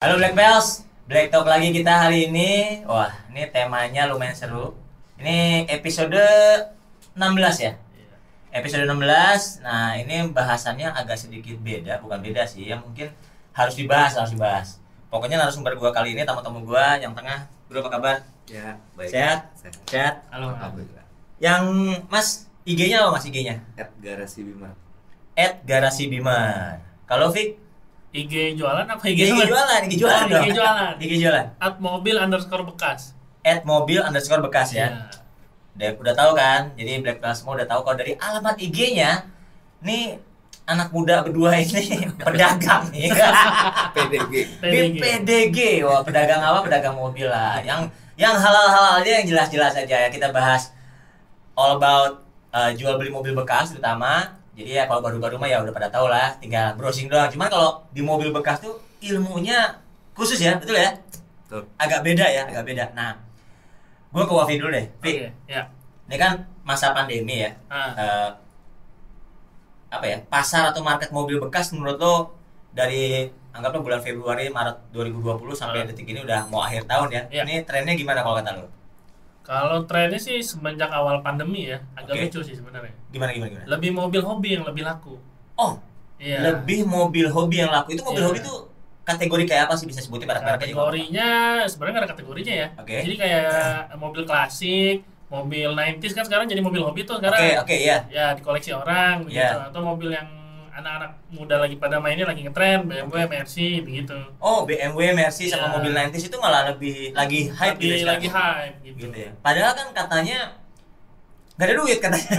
Halo Black Bells, Black Talk lagi kita hari ini. Wah, ini temanya lumayan seru. Ini episode 16 ya. Episode 16. Nah, ini bahasannya agak sedikit beda, bukan beda sih, yang mungkin harus dibahas, harus dibahas. Pokoknya narasumber gua kali ini tamu-tamu gua yang tengah. Bro, apa kabar? Ya, baik. Sehat? Sehat. Sehat. Halo. Alhamdulillah. Yang Mas IG-nya apa Mas IG-nya? At Garasi Bima. At Garasi Bima. Kalau Fik, IG jualan apa IG, IG jualan? jualan, IG jualan Oh. IG jualan. IG jualan. At mobil underscore bekas. At mobil underscore bekas ya. Ya. Udah, udah tahu kan? Jadi Black Plus semua udah tahu kalau dari alamat IG-nya nih anak muda berdua ini pedagang nih. PDG. Di PDG. Wah, pedagang apa? Pedagang mobil lah. Yang yang halal-halal aja yang jelas-jelas aja ya. Kita bahas all about uh, jual beli mobil bekas terutama. Jadi ya kalau baru-baru mah ya udah pada tahu lah, tinggal browsing doang. Cuman kalau di mobil bekas tuh ilmunya khusus ya, betul ya? Betul. Agak beda ya, agak beda. Nah, gua ke Wafi dulu deh. Fi, Oke, ya. ini kan masa pandemi ya. Ah, Eh, apa ya pasar atau market mobil bekas menurut lo dari anggaplah bulan Februari Maret 2020 sampai Ah. detik ini udah mau akhir tahun ya Iya. ini trennya gimana kalau kata lo kalau trennya sih semenjak awal pandemi ya, agak Oke. lucu sih sebenarnya. gimana gimana gimana Lebih mobil hobi yang lebih laku. oh Iya. lebih mobil hobi yang laku itu mobil Iya. hobi itu kategori kayak apa sih bisa sebutin merek-mereknya juga Kategorinya sebenarnya ada kategorinya ya. Oke. Jadi kayak mobil klasik, mobil 90s kan sekarang jadi mobil hobi tuh oke sekarang. oke ya Ya dikoleksi orang begitu Iya. atau mobil yang anak-anak muda lagi pada mainnya lagi ngetren BMW. Mercy begitu. oh BMW Mercy sama Iya. mobil 90s itu malah lebih lagi hype lagi, gitu ya lagi hype gitu. gitu ya padahal kan katanya nggak ada duit katanya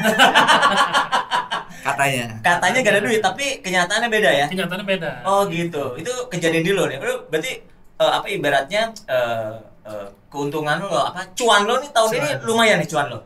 Katanya. katanya gak ada duit tapi kenyataannya beda ya Kenyataannya beda. Oh gitu. Itu kejadian di lo nih. Lu berarti eh, apa ibaratnya eh, eh, keuntungan lo apa cuan lo nih tahun ini Cuan. lumayan nih cuan lo.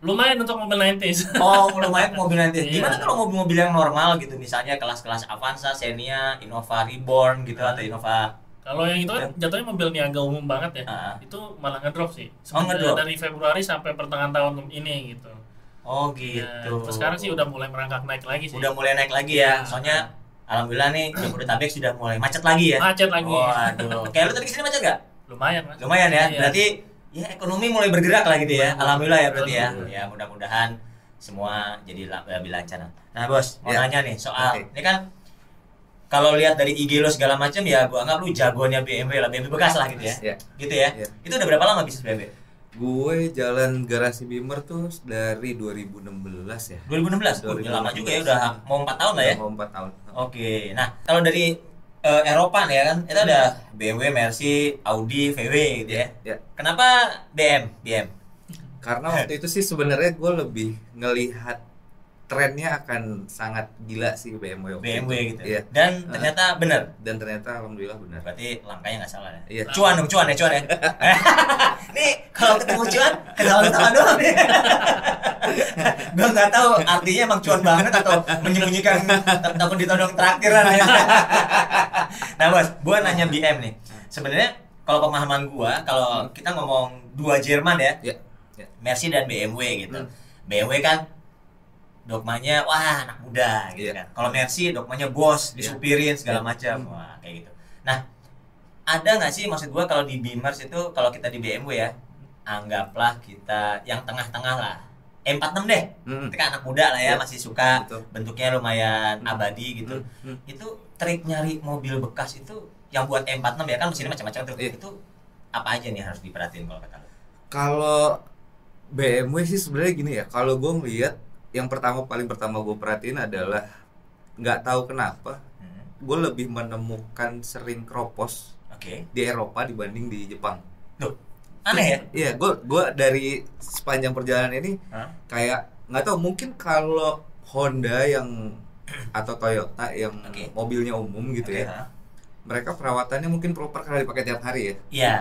Lumayan untuk mobil 90s. Oh lumayan mobil nanti. Iya. Gimana kalau mobil-mobil yang normal gitu misalnya kelas-kelas Avanza, Xenia, Innova Reborn gitu atau Innova Kalau yang itu kan jatuhnya mobil niaga umum banget ya. Ah. Itu malah ngedrop sih. Oh, ngedrop. Dari Februari sampai pertengahan tahun ini gitu. Oh Ya, gitu. terus sekarang sih udah mulai merangkak naik lagi sih. udah mulai naik lagi ya. Iya. Soalnya alhamdulillah nih Jabodetabek sudah mulai macet lagi ya. macet lagi. Waduh. Kayak lu tadi ke sini macet gak? Lumayan mas. Lumayan ya. Iya. Berarti ya ekonomi mulai bergerak lah gitu ya. Alhamdulillah ya berarti ya. Ya mudah-mudahan semua jadi lebih lancar. Nah, Bos, mau Ya. nanya nih soal Oke. ini kan kalau lihat dari IG lo segala macam ya gua anggap lu jagoannya BMW lah, BMW bekas lah gitu ya. Ya. Gitu ya. Ya. Itu udah berapa lama bisnis BMW? Gue jalan Garasi Bimer tuh dari 2016 ya. 2016. Oh, udah lama juga ya, udah mau 4 tahun lah ya. Udah Mau 4 tahun. Oke. Nah, kalau dari eh, Eropa nih ya kan, itu ada BMW, Mercy, Audi, VW gitu ya. Ya. Kenapa BM? BM. Karena waktu itu sih sebenarnya gue lebih ngelihat trennya akan sangat gila sih BMW. waktu BMW itu. gitu. Iya. Dan ternyata benar. Dan ternyata alhamdulillah benar. Berarti langkahnya nggak salah ya. Iya. Cuan dong, cuan ya, cuan ya. Nih kalau ketemu cuan, ketawa-ketawa doang nih. Gue nggak tahu artinya emang cuan banget atau menyembunyikan ta- takut ditodong traktiran ya. nah bos, gue nanya BM nih. Sebenarnya kalau pemahaman gua, kalau kita ngomong dua Jerman ya, Ya. Ya. Mercy dan BMW gitu. Hmm. BMW kan dogmanya wah anak muda gitu Iya. kan. Kalau Mercy dogmanya bos, Iya. disupirin segala Iya. macam. Hmm. Wah, kayak gitu. Nah, ada nggak sih maksud gua kalau di Beamers itu kalau kita di BMW ya, anggaplah kita yang tengah-tengah lah. M46 deh. Hmm. Kita kan anak muda lah ya, Iya. masih suka Betul. bentuknya lumayan Hmm. abadi gitu. Hmm. Hmm. Itu trik nyari mobil bekas itu yang buat M46 ya kan mesinnya macam-macam tuh. Iya. Itu apa aja nih harus diperhatiin kalau kata lo? Kalau BMW sih sebenarnya gini ya, kalau gue ngeliat yang pertama paling pertama gue perhatiin adalah nggak tahu kenapa Hmm. gue lebih menemukan sering kropos Oke. di Eropa dibanding di Jepang. Aneh ya? Iya, gue gua dari sepanjang perjalanan ini Hah? kayak nggak tahu mungkin kalau Honda yang atau Toyota yang Oke. mobilnya umum gitu Oke, ya, ha? mereka perawatannya mungkin proper karena dipakai tiap hari ya. Iya.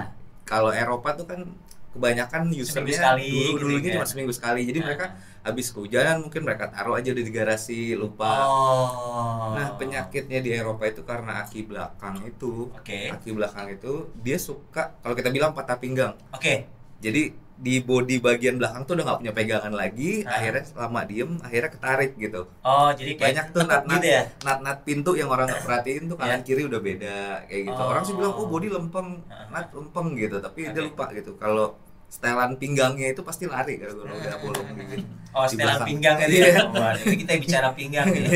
Kalau Eropa tuh kan kebanyakan usernya sekali dulu gitu dulunya ya. cuma seminggu sekali jadi Nah. mereka habis kehujanan mungkin mereka taruh aja di garasi lupa Oh. nah penyakitnya di Eropa itu karena aki belakang itu Oke. aki belakang itu dia suka kalau kita bilang patah pinggang Oke. jadi di body bagian belakang tuh udah nggak punya pegangan lagi Ah. akhirnya selama diem akhirnya ketarik gitu Oh, jadi kayak banyak tuh nat nat gitu ya. nat nat pintu yang orang nggak perhatiin tuh kanan Ya. kiri udah beda kayak gitu Oh. orang sih bilang oh body lempeng Ah. nat lempeng gitu tapi dia Oke. lupa gitu kalau setelan pinggangnya itu pasti lari kalau udah bolong gitu Oh, setelan pinggang Iya. ya. Ini kita bicara pinggang gitu.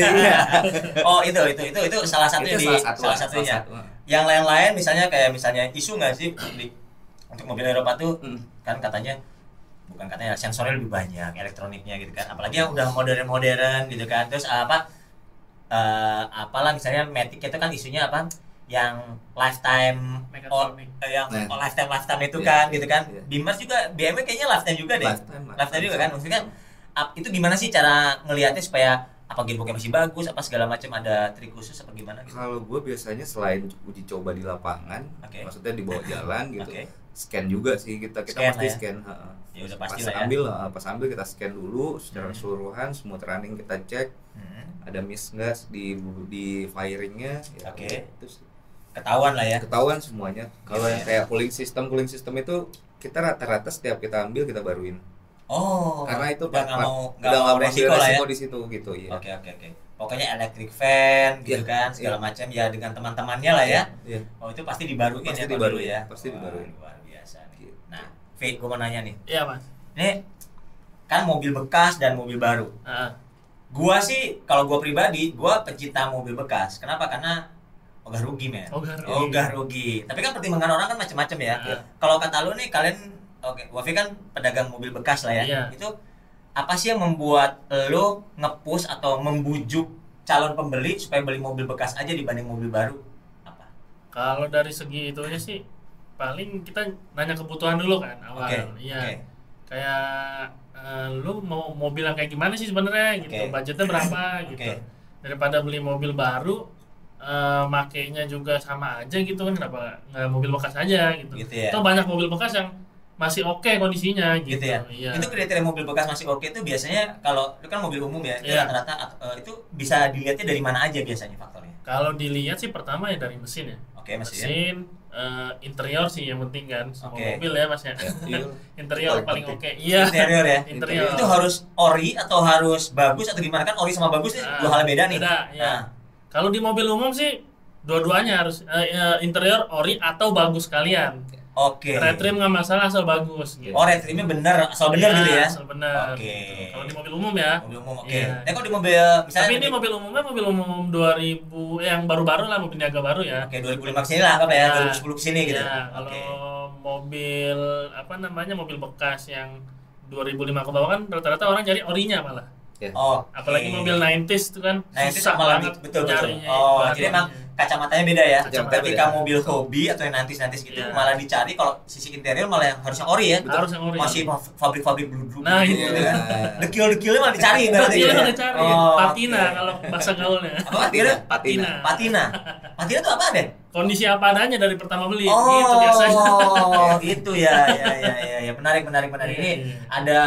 oh, itu itu itu itu salah itu di salah satu salah lah, satunya. satu. Yang lain-lain misalnya kayak misalnya isu nggak sih di untuk mobil Eropa tuh Hmm. kan katanya bukan katanya sensornya lebih banyak elektroniknya gitu kan apalagi yang udah modern-modern gitu kan terus apa eh apalah misalnya Matic itu kan isunya apa yang lifetime oh, Mechatronic. eh, yang Nah. oh, lifetime lifetime itu Iya, kan gitu kan iya. di Mars juga BMW kayaknya lifetime juga deh Lifetime, lifetime juga kan maksudnya ap- itu gimana sih cara ngelihatnya supaya apa gearboxnya masih bagus apa segala macam ada trik khusus apa gimana gitu Kalau gue biasanya selain uji coba di lapangan, Oke. maksudnya di bawah jalan gitu, Oke. scan juga sih kita kita Scan pasti ya. scan. heeh. ya udah Pas pasti lah ya ambil, heeh, pas ambil kita scan dulu secara Hmm. keseluruhan, smooth running kita cek, Hmm. ada miss nggak di di firingnya, ya Oke. sih. Ketahuan lah ya ketahuan semuanya. Kalau yang ya. kayak cooling system, cooling system itu kita rata-rata setiap kita ambil kita baruin. oh Karena itu udah nggak mau nggak mau resiko ambil lah ya resiko di situ gitu ya. Oke oke oke. Pokoknya electric fan gitu Iya, kan segala iya. macam ya dengan teman-temannya lah ya. Iya. Oh itu pasti dibaruin Pasti ya dibaruin, ya. pasti Wah, dibaruin. Luar biasa nih. Gitu. Nah, Fit, gue mau nanya nih. Iya mas. Ini kan mobil bekas dan mobil baru. Ah, Gua sih kalau gua pribadi, gua pecinta mobil bekas. Kenapa? Karena ogah rugi men. Ogah rugi. Ogah rugi. Tapi kan pertimbangan orang kan macam-macam ya. Iya. Kalau kata lu nih kalian oke, Wafi kan pedagang mobil bekas lah ya. Iya. Itu apa sih yang membuat lu ngepush atau membujuk calon pembeli supaya beli mobil bekas aja dibanding mobil baru? Apa? kalau dari segi itunya sih paling kita nanya kebutuhan dulu kan awal. Oke. Iya. Oke. Kayak eh, lu mau mobil yang kayak gimana sih sebenarnya gitu. Oke. Budgetnya berapa gitu. Oke. Daripada beli mobil baru eh makainya juga sama aja gitu kan kenapa nggak mobil bekas aja gitu. Gitu ya. Toh banyak mobil bekas yang masih oke kondisinya gitu. Gitu ya. Iya. Itu kriteria mobil bekas masih oke itu biasanya kalau itu kan mobil umum ya, itu Iya. rata-rata eh, itu bisa dilihatnya dari mana aja biasanya faktornya. Kalau dilihat sih pertama ya dari mesin ya. Oke, mesin. mesin eh, interior sih yang penting kan semua Oke. mobil ya mas ya Iya. interior Paling oke penting. iya Interior ya. interior Itu harus ori atau harus bagus atau gimana kan ori sama bagus ini Nah, dua hal yang beda nih. beda, ya. Nah, kalau di mobil umum sih dua-duanya harus eh, interior ori atau bagus kalian Oke. red trim nggak masalah asal bagus gitu Oh, red trimnya bener, asal bener Iya, gitu ya. asal bener Oke. gitu. kalau di mobil umum ya Mobil umum oke. Iya. Nah, kalau di mobil misalnya tapi ini mobil umumnya mobil umum 2000 eh, yang baru-baru lah mobil niaga baru ya Oke, 2005 ke sini lah anggap ya, 2010 ke sini gitu. Ya, kalau Oke. mobil apa namanya mobil bekas yang 2005 ke bawah kan rata-rata orang cari orinya malah. Ya. Oh, Apalagi mobil 90s itu kan Nah, susah banget betul betul. Oh, bahannya. jadi emang kacamatanya beda ya. Kacamata Ketika beda. mobil hobi atau yang nantis-nantis gitu Iya. malah dicari kalau sisi interior malah yang harusnya ori ya. harus yang ori. Masih pabrik-pabrik bludruk Nah, gitu, iya. gitu kan. Dekil-dekilnya malah dicari berarti. Patina ya? udah cari, Oh, patina oke. kalau bahasa gaulnya. Apa patina? Patina. Patina. Patina itu apa deh? Kondisi apa adanya dari pertama beli. Oh, Gitu biasanya. gitu ya, ya, ya, ya, ya. Menarik, menarik, menarik. Ini Iya. ada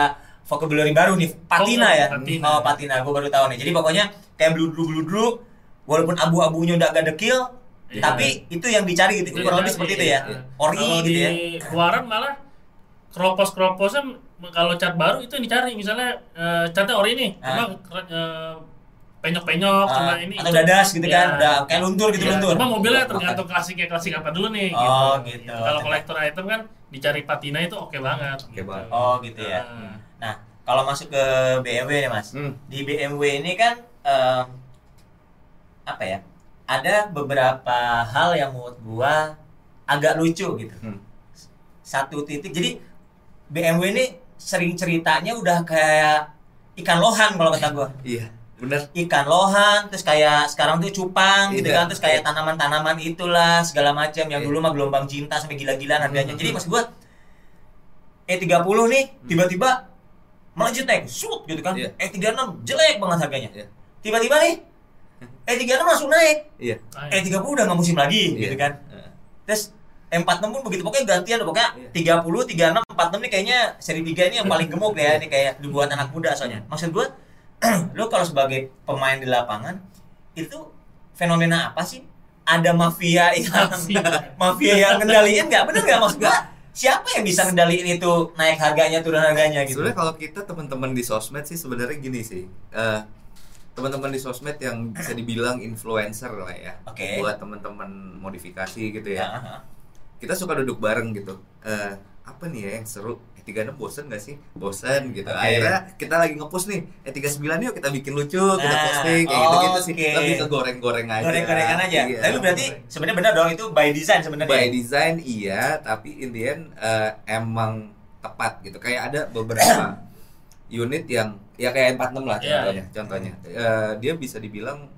vocabulary baru nih, patina ya. Patina. Oh, patina. Gue baru tahu nih. Jadi pokoknya kayak bludru-bludru, walaupun abu-abunya udah agak dekil, Iya. tapi itu yang dicari gitu. Itu Kurang lebih seperti itu ya. iya. Ori Kalau gitu di ya. luaran malah kropos-kroposnya kalau cat baru itu yang dicari misalnya eh, catnya ori nih, Ah. cuma eh, penyok-penyok sama Ah, ini atau dadas gitu Iya. kan, udah kayak luntur gitu Iya, luntur. Cuma mobilnya tergantung klasiknya klasik apa dulu nih. Oh, gitu. Kalau kolektor item kan dicari patina itu oke banget. Oke banget. Oh, gitu ya. Nah, Nah, kalau masuk ke BMW nih, Mas. Hmm. Di BMW ini kan em, apa ya? Ada beberapa hal yang menurut gua agak lucu gitu. Hmm. Satu titik. Jadi BMW ini sering ceritanya udah kayak ikan lohan kalau kata gua. Iya, bener. Ikan lohan, terus kayak sekarang tuh cupang gitu Iya. kan, terus kayak tanaman-tanaman itulah segala macam yang Iya. dulu mah gelombang cinta sampai gila-gilaan harganya. Hmm. Jadi maksud gua E30 nih tiba-tiba melejit naik, shoot gitu kan. Iya. E36 jelek banget harganya. Iya. Tiba-tiba nih E36 langsung naik. Iya. ah, E30 udah nggak musim lagi gitu kan. Heeh. Terus M46 pun begitu pokoknya gantian pokoknya Iya. 30, 36, 46 nih kayaknya seri 3 ini yang paling gemuk deh ya ini kayak dibuat anak muda soalnya. Maksud gua lu kalau sebagai pemain di lapangan itu fenomena apa sih? Ada mafia yang Mafia. mafia yang ngendaliin nggak? Bener nggak maksud gua? Siapa yang bisa ngendaliin itu naik harganya turun harganya gitu Sebenarnya kalau kita teman-teman di sosmed sih sebenarnya gini sih. Eh, teman-teman di sosmed yang bisa dibilang influencer lah ya. Oke. Buat teman-teman modifikasi gitu ya. Ah, ah. Kita suka duduk bareng gitu. Eh, apa nih ya yang seru? E36 bosen gak sih? Bosen gitu. Oke. Akhirnya kita lagi nge-post nih. E39 yuk kita bikin lucu, kita Nah, posting kayak oh, gitu-gitu sih. oke. Lebih ke goreng-goreng aja. goreng-gorengan aja Iya. tapi berarti sebenarnya benar dong itu by design sebenarnya by design iya tapi in the end eh, emang tepat gitu kayak ada beberapa unit yang ya kayak 46 lah Iya, contohnya contohnya Eh, dia bisa dibilang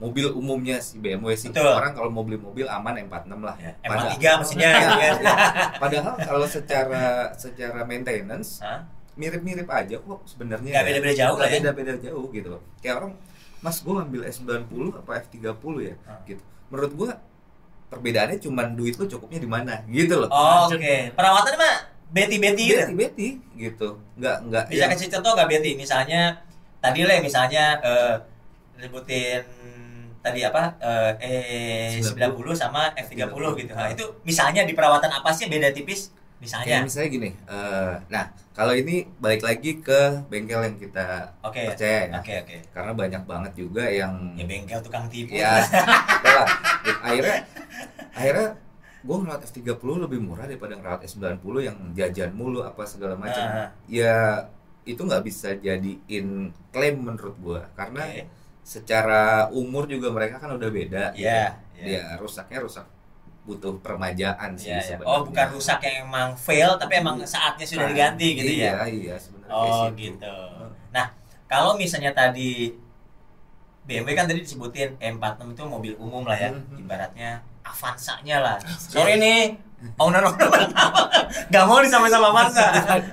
mobil umumnya si BMW sih. Betul. orang kalau mau beli mobil aman M46 lah Ya, Pada- M43 mesinnya gitu kan padahal kalau secara secara maintenance mirip-mirip aja kok sebenarnya Nggak beda-beda jauh lah ya. beda-beda jauh gitu loh. Kayak orang mas gue ngambil S90 apa F30 ya? Hah. gitu. Menurut gua perbedaannya cuman duit lu cukupnya di mana gitu loh. Oh, oke. Perawatannya mah beti-beti gitu. Beti beti gitu. Nggak nggak bisa yang- kasih contoh nggak Betty misalnya tadi lah misalnya eh ributin tadi apa eh 90 sama F30 gitu. Nah, itu misalnya di perawatan apa sih beda tipis? Kayak misalnya misalnya gini eh, nah kalau ini balik lagi ke bengkel yang kita oke. percaya ya. Oke oke. Karena banyak banget juga yang ya bengkel tukang tipu. Ya. Lah. akhirnya akhirnya gue ngerawat F30 lebih murah daripada ngerawat S90 yang jajan mulu apa segala macam. Ah. ya itu nggak bisa jadiin klaim menurut gue karena Oke. Secara umur juga mereka kan udah beda gitu. Iya, iya. dia rusaknya rusak butuh permajaan sih Ya, ya. sebenarnya. Oh, bukan rusak yang emang fail, tapi emang saatnya sudah Kan, diganti gitu iya, ya. Iya, sebenarnya Oh, situ. gitu. Nah, kalau misalnya tadi BMW kan tadi disebutin M46 itu mobil umum lah ya, Mhm. ibaratnya Avanza-nya lah. Sorry nih, owner-owner pertama nggak mau disamain sama Avanza.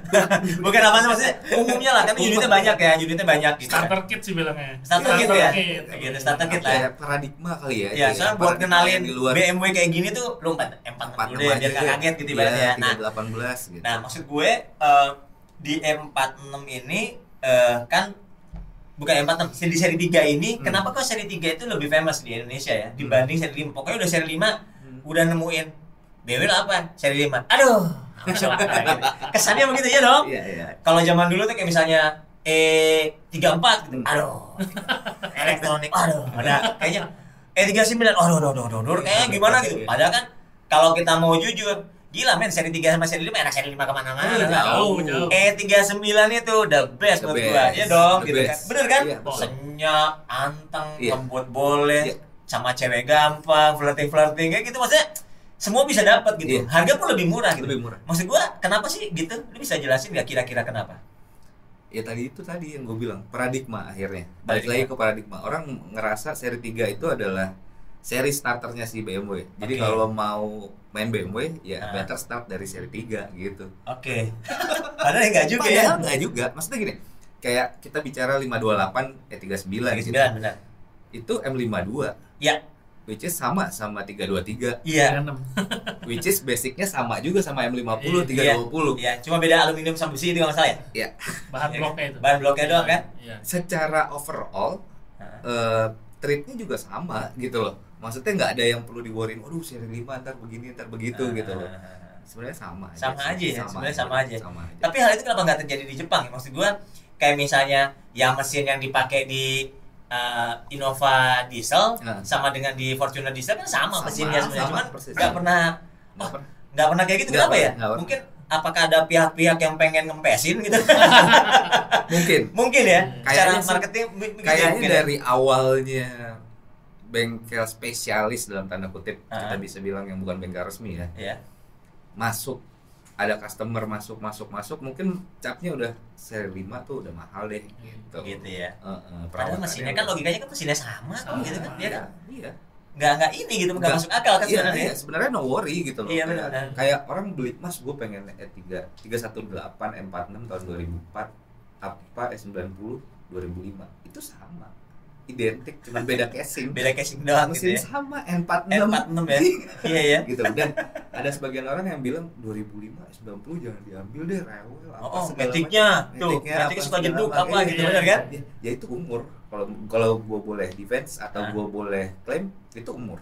Bukan Avanza maksudnya umumnya lah, kan unitnya banyak ya, unitnya banyak gitu. starter kit sih bilangnya Starter kit ya? kit. Gitu, starter kit lah ya. Kayak paradigma kali ya. Ya, kayak soalnya buat kenalin yang di luar BMW kayak gini tuh lu 4 M46 dulu deh, biar gak kaget gitu ibaratnya. Iya, Nah, 318 gitu. Nah, maksud gue eh, di M46 ini eh, kan bukan M46, seri seri 3 ini Hmm. kenapa kok seri 3 itu lebih famous di Indonesia ya dibanding seri 5. Pokoknya udah seri 5 Hmm. udah nemuin lah apa? Seri 5. Aduh. langsung gitu. Kesannya begitu ya dong. Iya, iya. Kalau zaman dulu tuh kayak misalnya E34 gitu. Hmm. Aduh. Elektronik. Aduh, ada kayaknya E39. Aduh, aduh, aduh, aduh, aduh. Kayak gimana gitu. Padahal kan kalau kita mau jujur, gila men seri 3 sama seri 5 enak seri 5 ke mana-mana. Iya, jauh, jauh. E39 itu the best The menurut best. gua. Iya dong, The gitu kan. best. Bener kan? Iya, betul. Senyap, anteng, Iya. lembut boleh, Iya. sama cewek gampang, flirting-flirting kayak gitu maksudnya semua bisa dapat gitu. Iya. Harga pun lebih murah gitu. Lebih murah. Maksud gua kenapa sih gitu? Lu bisa jelasin nggak kira-kira kenapa? Ya tadi itu tadi yang gue bilang paradigma akhirnya. Balik Paradigma. lagi ke paradigma. Orang ngerasa seri 3 itu adalah seri starternya si BMW. Jadi Oke. kalau mau main BMW ya Ah. better start dari seri 3 gitu. Oke. Padahal enggak juga ya. Padahal nggak juga. Maksudnya gini, kayak kita bicara 528 E39 Lagi gitu. sembilan benar. Itu M52 Ya, which is sama sama 323 iya. which is basicnya sama juga sama M50 Iya. 320 Iya, cuma beda aluminium sama besi itu nggak masalah ya. ya bahan Iya. bloknya itu Bahan bloknya doang kan? iya secara overall Heeh. eh treatnya juga sama gitu loh maksudnya nggak ada yang perlu diworry waduh seri 5 ntar begini ntar begitu gitu loh sebenarnya sama aja Sama aja ya, sebenarnya sama aja. sama aja Tapi hal itu kenapa nggak terjadi di Jepang? Maksud gua kayak misalnya yang mesin yang dipakai di uh, Innova diesel Nah. sama dengan di Fortuner diesel kan sama, Sama, mesinnya sebenarnya cuman persis. nggak pernah Nggak oh, pernah. kayak gitu Nggak kenapa ya? pernah, pernah. Mungkin apakah ada pihak-pihak yang pengen ngempesin gitu? mungkin mungkin ya. Kayaknya Cara sih- marketing ya kayaknya ya. dari awalnya bengkel spesialis dalam tanda kutip Ah. kita bisa bilang yang bukan bengkel resmi ya ya. masuk ada customer masuk masuk masuk mungkin capnya udah seri 5 tuh udah mahal deh gitu, Gitu ya. Heeh, Padahal perawatannya mesinnya kan logikanya kan mesinnya sama, kan Sama, gitu kan? Dia kan iya nggak nggak ini gitu, nggak masuk akal kan iya, sebenarnya. iya, sebenarnya no worry gitu loh Iya, kayak, benar. kayak orang beli mas gue pengen E3 318 M46 tahun 2004 apa S90 2005 itu sama identik cuma beda casing Beda casing doang gitu mesin ya. sama N46 N46 ya. Iya ya. gitu dan ada sebagian orang yang bilang 2005 S90 jangan diambil deh rewel apa Oh, oh, macam. Tuh, matiknya suka jeduk macam. apa Iya, gitu, iya, bener kan? iya. ya itu umur kalau kalau gue boleh defense atau Ah. gue boleh klaim itu umur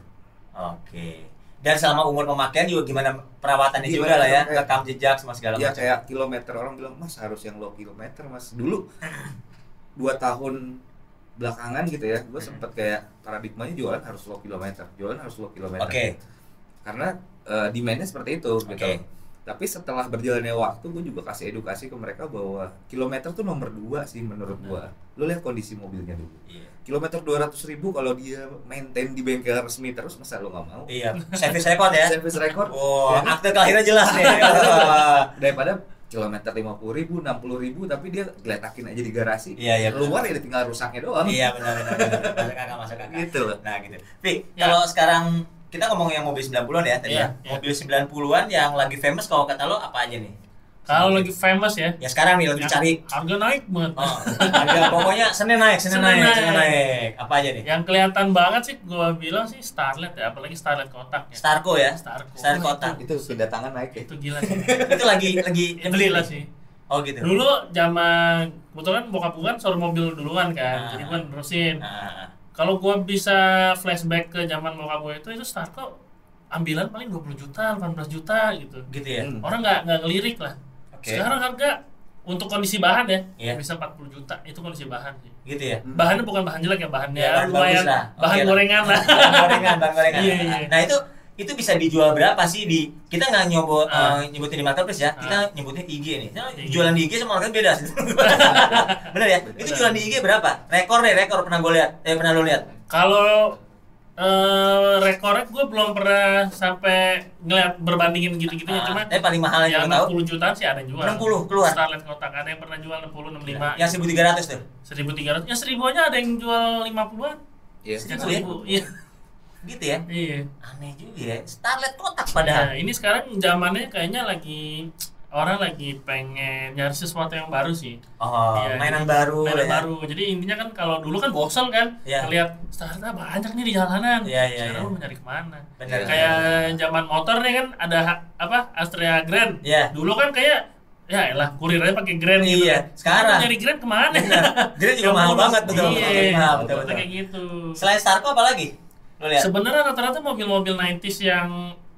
Oke. Dan selama umur pemakaian juga gimana perawatannya Gimana juga lah ya, kayak- rekam jejak sama segala ya macam. kayak kilometer orang bilang mas harus yang low kilometer mas dulu dua tahun belakangan gitu ya gue sempet kayak paradigmanya jualan harus low kilometer jualan harus low kilometer Oke. karena eh, demandnya seperti itu gitu Oke. tapi setelah berjalannya waktu gue juga kasih edukasi ke mereka bahwa kilometer tuh nomor dua sih menurut gue lo lihat kondisi mobilnya dulu Iya. kilometer 200 ribu kalau dia maintain di bengkel resmi terus masa lo nggak mau Iya, service record ya. service record Oh, ya akte kelahiran jelas nih. daripada kilometer 50 ribu 60 ribu tapi dia geletakin aja di garasi Iya, iya. keluar ya tinggal rusaknya doang Iya benar benar benar. Masuk kakak masuk kakak. gitu loh Nah gitu. Pi, Ya. kalau sekarang kita ngomong yang mobil 90-an ya tadi Iya, ya. iya. Mobil 90-an yang lagi famous kalau kata lo apa aja nih? Kalau lagi famous ya, Ya sekarang nih lagi yang dicari. harga naik banget. Oh, ada pokoknya Senin naik, Senin, Senin naik, naik. Senin naik. Apa aja nih? Yang kelihatan banget sih gua bilang sih Starlet ya, apalagi Starlet kotak ya. Starco ya. Starco. Star Wah, kotak. itu pindah tangan naik ya Itu gila sih. Itu lagi lagi Itu nyebelin gila nih. sih. Oh gitu. Dulu zaman kebetulan bokap gua kan suruh mobil duluan kan, Ah. jadi gua nerusin. Nah, Kalau gua bisa flashback ke zaman bokap gua itu itu Starco ambilan paling 20 juta, 18 juta gitu. gitu ya. Hmm. Orang nggak nggak ngelirik lah. Oke. Sekarang harga untuk kondisi bahan ya Iya. bisa 40 juta itu kondisi bahan sih. Gitu ya. Bahannya bukan bahan jelek ya, bahannya Ya, bahan lumayan lah. bahan Oke lah. gorengan lah. Bahan gorengan, bahan gorengan. Iya, iya. Nah itu itu bisa dijual berapa sih di kita nggak nyobo Ah. eh, nyebutin di marketplace ya Ah. kita nyebutnya IG nih Nah, IG. jualan di IG sama orang beda sih bener ya itu jualan di IG berapa rekor deh rekor pernah gue lihat eh pernah lo lihat Kalau eh rekornya gue belum pernah sampai ngeliat berbandingin gitu-gitunya Ah, cuma tapi paling mahal yang yang lo tahu. 60 jutaan sih ada jual. 60 keluar. Starlet kotak ada yang pernah jual 60 65 yang 1300 tuh. 1300 ya 1000 aja ada yang jual 50-an Iya. Gitu ya? 1000 iya. Gitu ya? Iya. Aneh juga ya. Starlet kotak padahal. Nah, ini sekarang zamannya kayaknya lagi orang lagi pengen nyari sesuatu yang baru sih oh Iya, mainan baru mainan ya. baru jadi intinya kan kalau dulu kan bosan kan Iya. ngeliat startup banyak nih di jalanan Iya, iya, sekarang iya. lu mau nyari ke mana Bener. kayak zaman motor nih kan ada apa Astrea Grand Iya. dulu kan kayak ya elah kurir aja pakai Grand gitu Iya, kan. sekarang. Nyari Grand ke mana Jadi juga Yang mahal banget betul iya betul, mahal, betul betul kayak gitu selain Starco apa lagi lihat sebenarnya rata-rata mobil-mobil 90s yang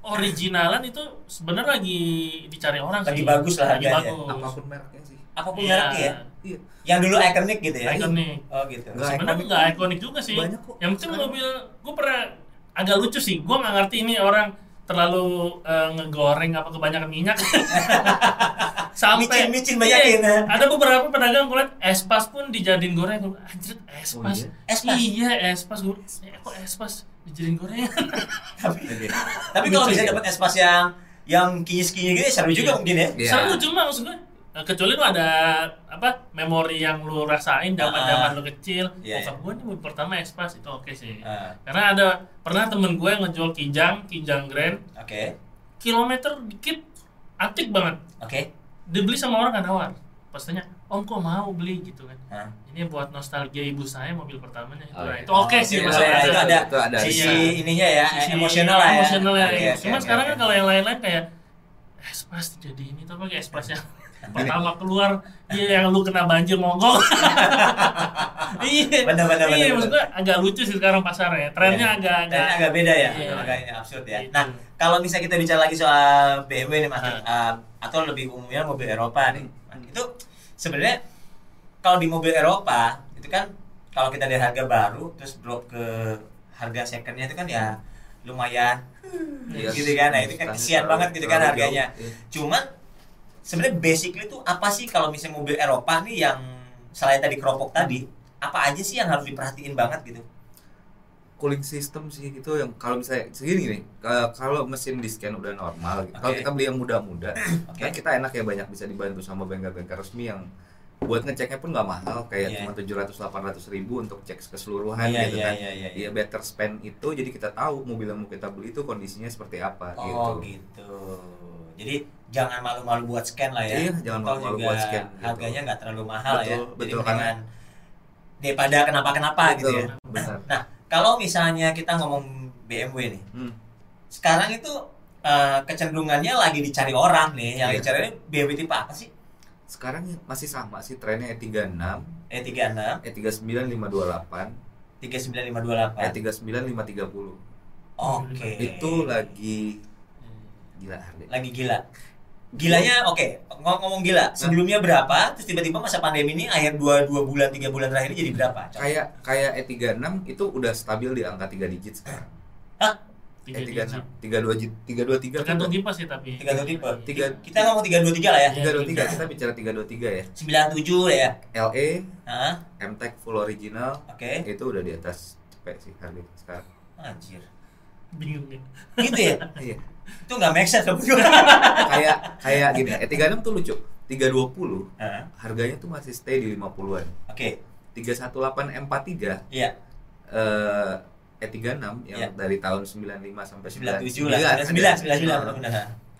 originalan itu sebenarnya lagi dicari orang Lagi sih. bagus lah lagi harganya. bagus apa pun mereknya sih apa pun Iya. mereknya ya iya yang dulu ikonik gitu ya Ikonik. oh gitu sebenarnya nggak ikonik juga sih Banyak kok. yang penting mobil gue pernah agak lucu sih gue nggak ngerti ini orang terlalu eh, ngegoreng apa kebanyakan minyak sampai Micin- micin banyakin, Iya, ya. ada beberapa pedagang gue liat espas pun dijadiin goreng Gua, anjir espas Oh, iya? Espas? iya espas gue eh, kok espas dijadiin gorengan tapi Oke. tapi kalau bisa ya? dapat espas yang yang kinyis-kinyis gitu seru juga Iya. mungkin ya Iya. seru cuma maksud gue eh, kecuali lu ada apa memori yang lu rasain zaman zaman Ah. lu kecil bokap iya. gue nih pertama espas itu oke sih Ah, karena ada pernah temen gue yang ngejual kijang kijang grand oke kilometer dikit antik banget oke dibeli sama orang kan nawar pastinya om kok mau beli gitu kan Hah? Ini buat nostalgia ibu saya mobil pertamanya itu, Oh, Nah, iya. itu oke sih Oh, maksudnya itu ada, Itu ada sisi Iya. ininya ya Sisi emosional lah ya emosional ya Oke, iya. oke, cuma oke, sekarang oke. kan kalau yang lain-lain kayak espas jadi ini tuh pakai espas yang pertama keluar iya yang lu kena banjir monggol iya Bener, bener, iya bener, maksud gue agak lucu sih sekarang pasarnya trennya Iya. agak agak Trennya agak beda ya Iya. agak ini absurd ya Gitu. nah kalau misalnya kita bicara lagi soal BMW nih mas uh, atau lebih umumnya mobil Eropa nih itu sebenarnya kalau di mobil Eropa itu kan kalau kita dari harga baru terus drop ke harga secondnya itu kan ya lumayan Iya. gitu kan nah itu kan Terlalu- kesian banget gitu kan harganya jauh. Iya. cuman sebenarnya basically itu apa sih kalau misalnya mobil Eropa nih yang selain tadi keropok tadi apa aja sih yang harus diperhatiin banget gitu cooling system sih itu yang kalau misalnya segini nih ka- kalau mesin di scan udah normal gitu. kalau kita beli yang muda-muda Oke. kan kita enak ya banyak bisa dibantu sama bengkel-bengkel resmi yang buat ngeceknya pun nggak mahal kayak Iya. cuma 700 800 ribu untuk cek keseluruhan Iya, gitu iya, kan iya, iya, iya. Iya, better spend itu jadi kita tahu mobil yang mau kita beli itu kondisinya seperti apa Oh gitu gitu. Jadi jangan malu-malu buat scan lah ya. Iya, jangan malu-malu buat scan, gitu. Harganya nggak terlalu mahal ya. Betul, Jadi betul, mendingan daripada kenapa-kenapa gitu ya. benar Nah kalau misalnya kita ngomong BMW nih, Hmm. sekarang itu eh, kecenderungannya lagi dicari orang nih. Yang Iya. dicari BMW tipe apa sih? Sekarang masih sama sih trennya E E36 E36, E39 528 39528. E39 530 Oke. Itu lagi gila harga. lagi gila. Gilanya oke, ngomong ngomong gila. Sebelumnya berapa? Terus tiba-tiba masa pandemi ini akhir dua dua bulan tiga bulan terakhir ini jadi berapa? Coba. Kayak kayak E36 itu udah stabil di angka 3 digit sekarang. Hah? Tiga E36, digit. 32 digit, 323 Tergantung tipe sih tapi. Tiga dua tipe. Tiga- Kita ngomong tiga dua tiga lah ya. Iya. 323 kita bicara 323 ya. Sembilan tujuh lah ya. LE Hah? MTech full original Oke. itu udah di atas cepet sih harga sekarang. Anjir. Bingung ya. Gitu ya? Iya. Itu nggak make sense kayak kayak gini, E36 tuh lucu. 320 Hah? harganya tuh masih stay di 50-an. Oke. 318 M43 Iya. eh E36 yang Iya. dari tahun 95 sampai 97 lah. 99, 99 benar.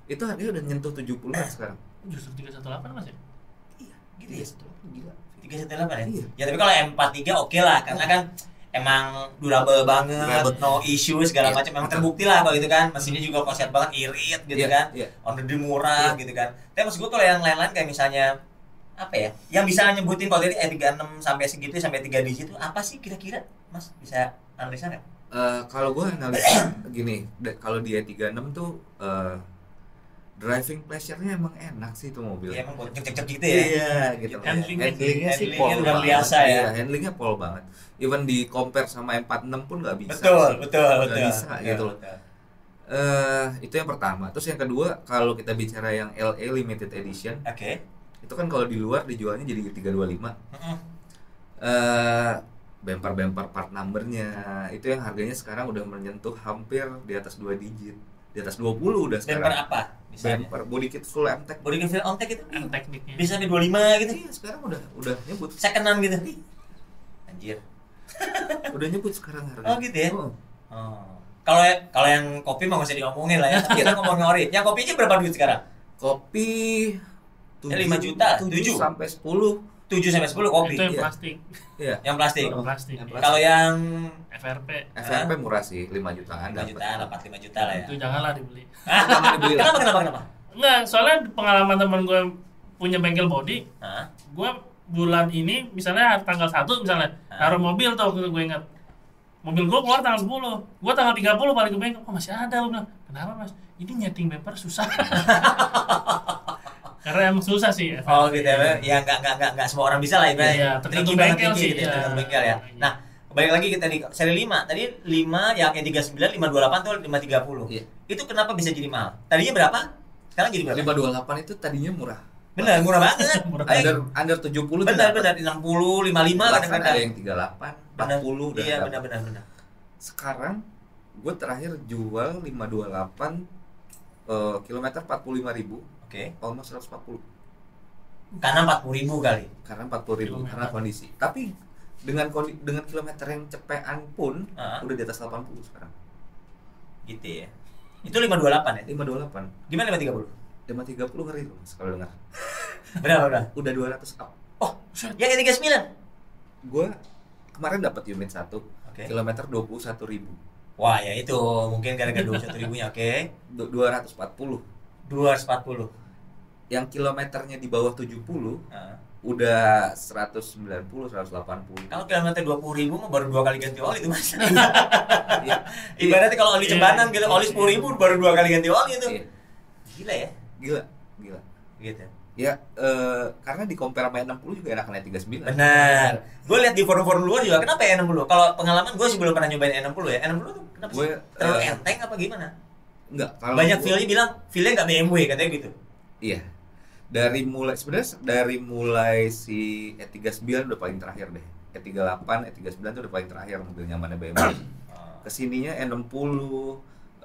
Itu harganya udah nyentuh 70-an sekarang. Justru 318 mas ya? Iya, Gitu ya? gila. Tiga setelah ya? Iya. Ya tapi kalau M43 oke lah karena kan emang durable banget, Durable. no issue segala Iya, macam. Memang betul. terbukti lah kalau gitu kan. Mesinnya juga konsep banget irit gitu Iya, kan. Iya. On the deal murah Iya. gitu kan. Tapi maksud gue kalau yang lain-lain kayak misalnya apa ya? Yang bisa nyebutin kalau dari E36 sampai segitu sampai 3 digit itu apa sih kira-kira? Mas bisa analisa nggak? Eh, kalau gue analisa gini, kalau di E36 tuh eh, driving pleasure-nya emang enak sih tuh mobil. Ya, emang buat cek-cek gitu ya. Iya, gitu. Handling- handlingnya sih pol luar banget. biasa ya. Iya, handlingnya pol banget. Even di compare sama M46 pun nggak bisa. Betul, sih. betul, Nggak betul. bisa betul, gitu loh. Eh, itu yang pertama. Terus yang kedua, kalau kita bicara yang LA limited edition, Oke. itu kan kalau di luar dijualnya jadi 325. Mm-mm. eh bemper-bemper part numbernya itu yang harganya sekarang udah menyentuh hampir di atas dua digit di atas 20 udah Bumper sekarang apa? Misalnya. bemper body kit full MTech Body kit on tech itu tekniknya. bisa sampai 25 gitu. iya sekarang udah udah nyebut Secondan gitu. Anjir. udah nyebut sekarang harga Oh gitu ya. Oh. Oh. Kalau kalau yang kopi mah nggak usah diomongin lah ya. Kita ngomongin ori. Yang kopi aja berapa duit sekarang? kopi Ya, lima juta, tujuh. sampai 10 7 sampai 10 kopi. Itu yang iya. plastik. iya Yang plastik. Yang plastik. Yang plastik. Kalau yang FRP. FRP murah sih 5 jutaan 5 dapat. juta, dapat 5 juta lah ya. Itu janganlah dibeli. Jangan dibeli kenapa kenapa kenapa? Enggak, soalnya pengalaman teman gue punya bengkel body, Hah? gue bulan ini misalnya tanggal 1 misalnya taruh mobil tuh gue ingat mobil gue keluar tanggal 10 gue tanggal 30 balik ke bengkel oh masih ada gue bilang kenapa mas ini nyeting bumper susah karena emang susah sih ya Oh gitu ya. Ya enggak enggak enggak enggak semua orang bisa lah Iya, ibaratnya. tergantung bengkel sih, gitu ya, tergantung bengkel ya. Nah, balik lagi kita di seri 5. Tadi 5 yang E39 528 tuh 530. Iya. Itu kenapa bisa jadi mahal? Tadinya berapa? Sekarang jadi berapa? 528 itu tadinya murah. Bener, murah banget. Murah. Under under 70 tuh benar benar 60 55 Bahkan kadang-kadang. ada yang 38, 40 udah Iya, benar benar benar. sekarang gue terakhir jual 528 eh, kilometer 45 ribu Oke. almost 140 Karena 40.000 kali. karena 40 ribu Kilometer. karena kondisi tapi dengan kondi, dengan kilometer yang cepean pun Ah. udah di atas 80 sekarang Gitu ya. Itu 528 ya? 528 Gimana 530? 530 ngeri loh mas kalau dengar Berapa berapa? udah 200 up Oh, yang E39. gue kemarin dapat unit satu Oke. kilometer 21 ribu Wah, ya itu mungkin gara-gara 21 ribunya, oke. Du- 240 240. yang kilometernya di bawah 70 Nah. udah 190 180 Kalau kilometer 20 ribu mah baru dua kali ganti oli itu mas. Iya. Ibaratnya kalau oli Iya. cebanan gitu, oli 10 ribu baru dua kali ganti oli itu. Iya. Gila ya. gila gila Gitu. ya eh, karena di compare sama 60 juga enakan 39 Benar. Gue lihat di forum-forum luar juga kenapa ya 60? Kalau pengalaman gue sih belum pernah nyobain 60 ya. 60 tuh kenapa sih? Gue, Terlalu eh, enteng apa gimana? Enggak kalau Banyak feel bilang feelnya nggak BMW katanya gitu. iya. Dari mulai sebenarnya dari mulai si E39 udah paling terakhir deh. E38 E39 tuh udah paling terakhir mobil nyamannya BMW ke sininya E60